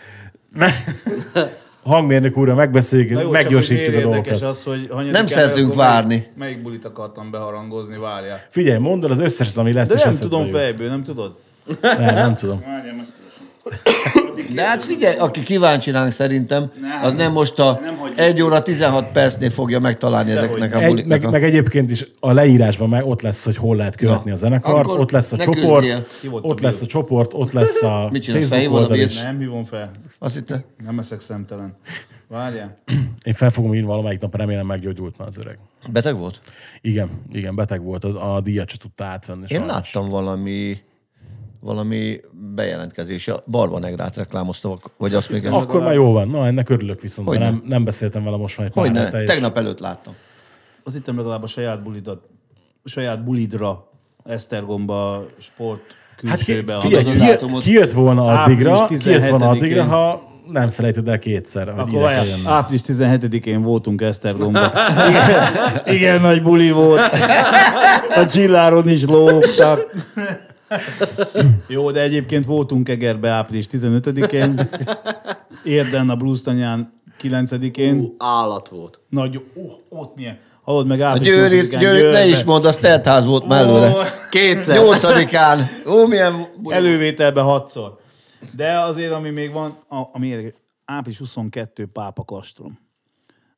Me- Hangmérnök úrra megbeszéljük, meggyorsítjuk a dolgokat. az, hogy Nem szeretünk akkor melyik- várni. Melyik bulit akartam beharangozni, várjál. Figyelj, mondd el az összeset, ami lesz, De nem tudom fejből, nem tudod? Nem, nem tudom. Várjál. De hát figyelj, aki kíváncsi ránk szerintem, Nem, az nem most a nem hagyjuk. 1 óra 16 percnél fogja megtalálni ezeknek a Egy, buliknak. meg, meg egyébként is a leírásban meg ott lesz, hogy hol lehet követni Ja. a zenekart, Akkor ott lesz a csoport, ott lesz a csoport, ott lesz a Mit csinálsz, Facebook oldal is. Nem hívom fel. Azt hitte? Nem eszek szemtelen. Várjál. Én fel fogom írni valamelyik nap, remélem meggyógyult már az öreg. Beteg volt? Igen, igen, beteg volt, a, a díjat se tudta átvenni. Én sajnos. láttam valami valami bejelentkezés. A Barba Negrát reklámozta, vagy azt még... Akkor már jó van. Na, ennek örülök viszont, mert Hogyne. nem, nem beszéltem vele most már egy pár Hogyne, hete, és- tegnap előtt láttam. Az itt legalább a saját bulidat, a saját bulidra Esztergomba sport Hát ki, külsőbe figyelj, ki, az átomot. kijött volna addigra, kijött volna 17-én. addigra, ha nem felejted el kétszer, Akkor várjál, április 17-én voltunk Esztergomba. Igen, *laughs* igen, nagy buli volt. A csilláron is lógtak. Jó, de egyébként voltunk Egerbe április 15-én, Érden a Blues tanyán 9-én. Ú, állat volt. Nagy, uh, ott milyen. Hallod meg A április Győrit, 8-án Győrit ne is mondd, az teltház volt mellőle. Kétszer. Nyolcadikán. Ó, milyen... Elővételbe hatszor. De azért, ami még van, a- ami érdekes, április 22 Pápa Kastrom.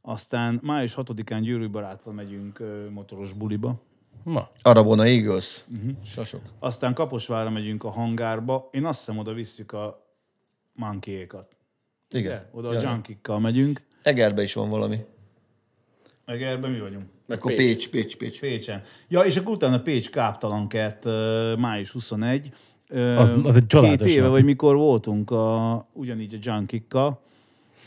Aztán május 6-án Győrű barátval megyünk ö, motoros buliba. Na, Arabona Eagles. Mhm. Sasok. Aztán Kaposvárra megyünk a hangárba. Én azt hiszem, oda visszük a mankékat. Igen. Oda a Ja. junkikkal megyünk. Egerbe is van valami. Egerben mi vagyunk? Akkor Pécs, Pécs, Pécs. Pécsen. Ja, és akkor utána Pécs káptalan kett, ö, május 21. Ö, Az- az egy csodálatos Két éve, nap. vagy mikor voltunk a, ugyanígy a junkikkal,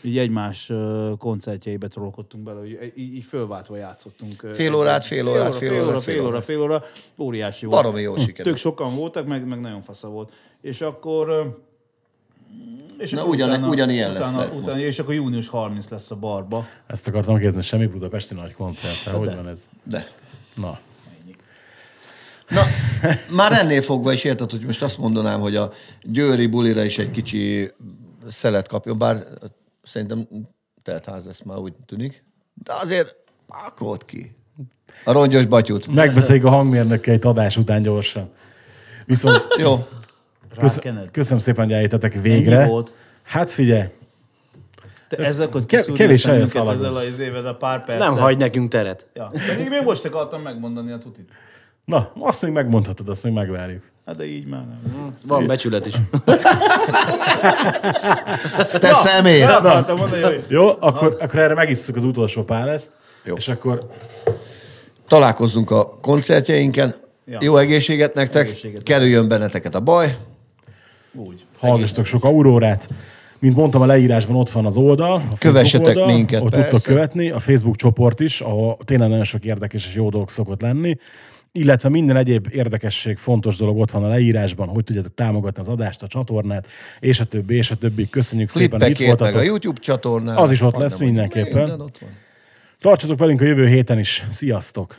így egymás koncertjeibe trollkodtunk bele, hogy így, így fölváltva játszottunk. Fél órát, fél órát, óra, fél fél óra, órát, fél fél óra, fél óra. Óriási volt. Baromi jól sikerült. Tök sokan voltak, meg, meg nagyon fasza volt. És akkor... és Na, akkor ugyan- ugyanilyen lesz utána, utána, És akkor június 30 lesz a barba. Ezt akartam kérdezni, semmi budapesti nagy koncert. Hogy van ez? De. Na. Na, már ennél fogva is érted, hogy most azt mondanám, hogy a Győri bulira is egy kicsi szelet kapjon, bár szerintem teltház lesz már úgy tűnik. De azért pakolt ki. A rongyos batyut. Megbeszéljük a hangmérnökkel egy adás után gyorsan. Viszont *laughs* Jó. köszönöm szépen, hogy eljöttetek végre. Ennyi volt. Hát figyelj, Te ezzel akkor Ke- kevés a szemünket szaladunk. ezzel az évet a pár perccel. Nem hagy nekünk teret. Ja. Pedig még most akartam megmondani a tutit. na, azt még megmondhatod, azt még megvárjuk. Hát de így már nem. Van becsület is. *laughs* Te személy! El akartam mondani, hogy Jó, akkor, akkor erre megisszuk az utolsó pár ezt, Jó. és akkor Találkozzunk a koncertjeinken. Ja. Jó egészséget nektek, Egészséget. kerüljön benneteket a baj. úgy. hallgassatok sok aurórát. Mint mondtam, a leírásban ott van az oldal, a Kövessetek oldal, minket, ott persze. tudtok követni, a Facebook csoport is, ahol tényleg nagyon sok érdekes és jó dolog szokott lenni, illetve minden egyéb érdekesség, fontos dolog ott van a leírásban, hogy tudjátok támogatni az adást, a csatornát, és a többi, és a többi. Köszönjük szépen, hogy itt meg a voltatok. YouTube csatornán. Az is ott lesz mindenképpen. Minden ott van. Tartsatok velünk a jövő héten is. Sziasztok!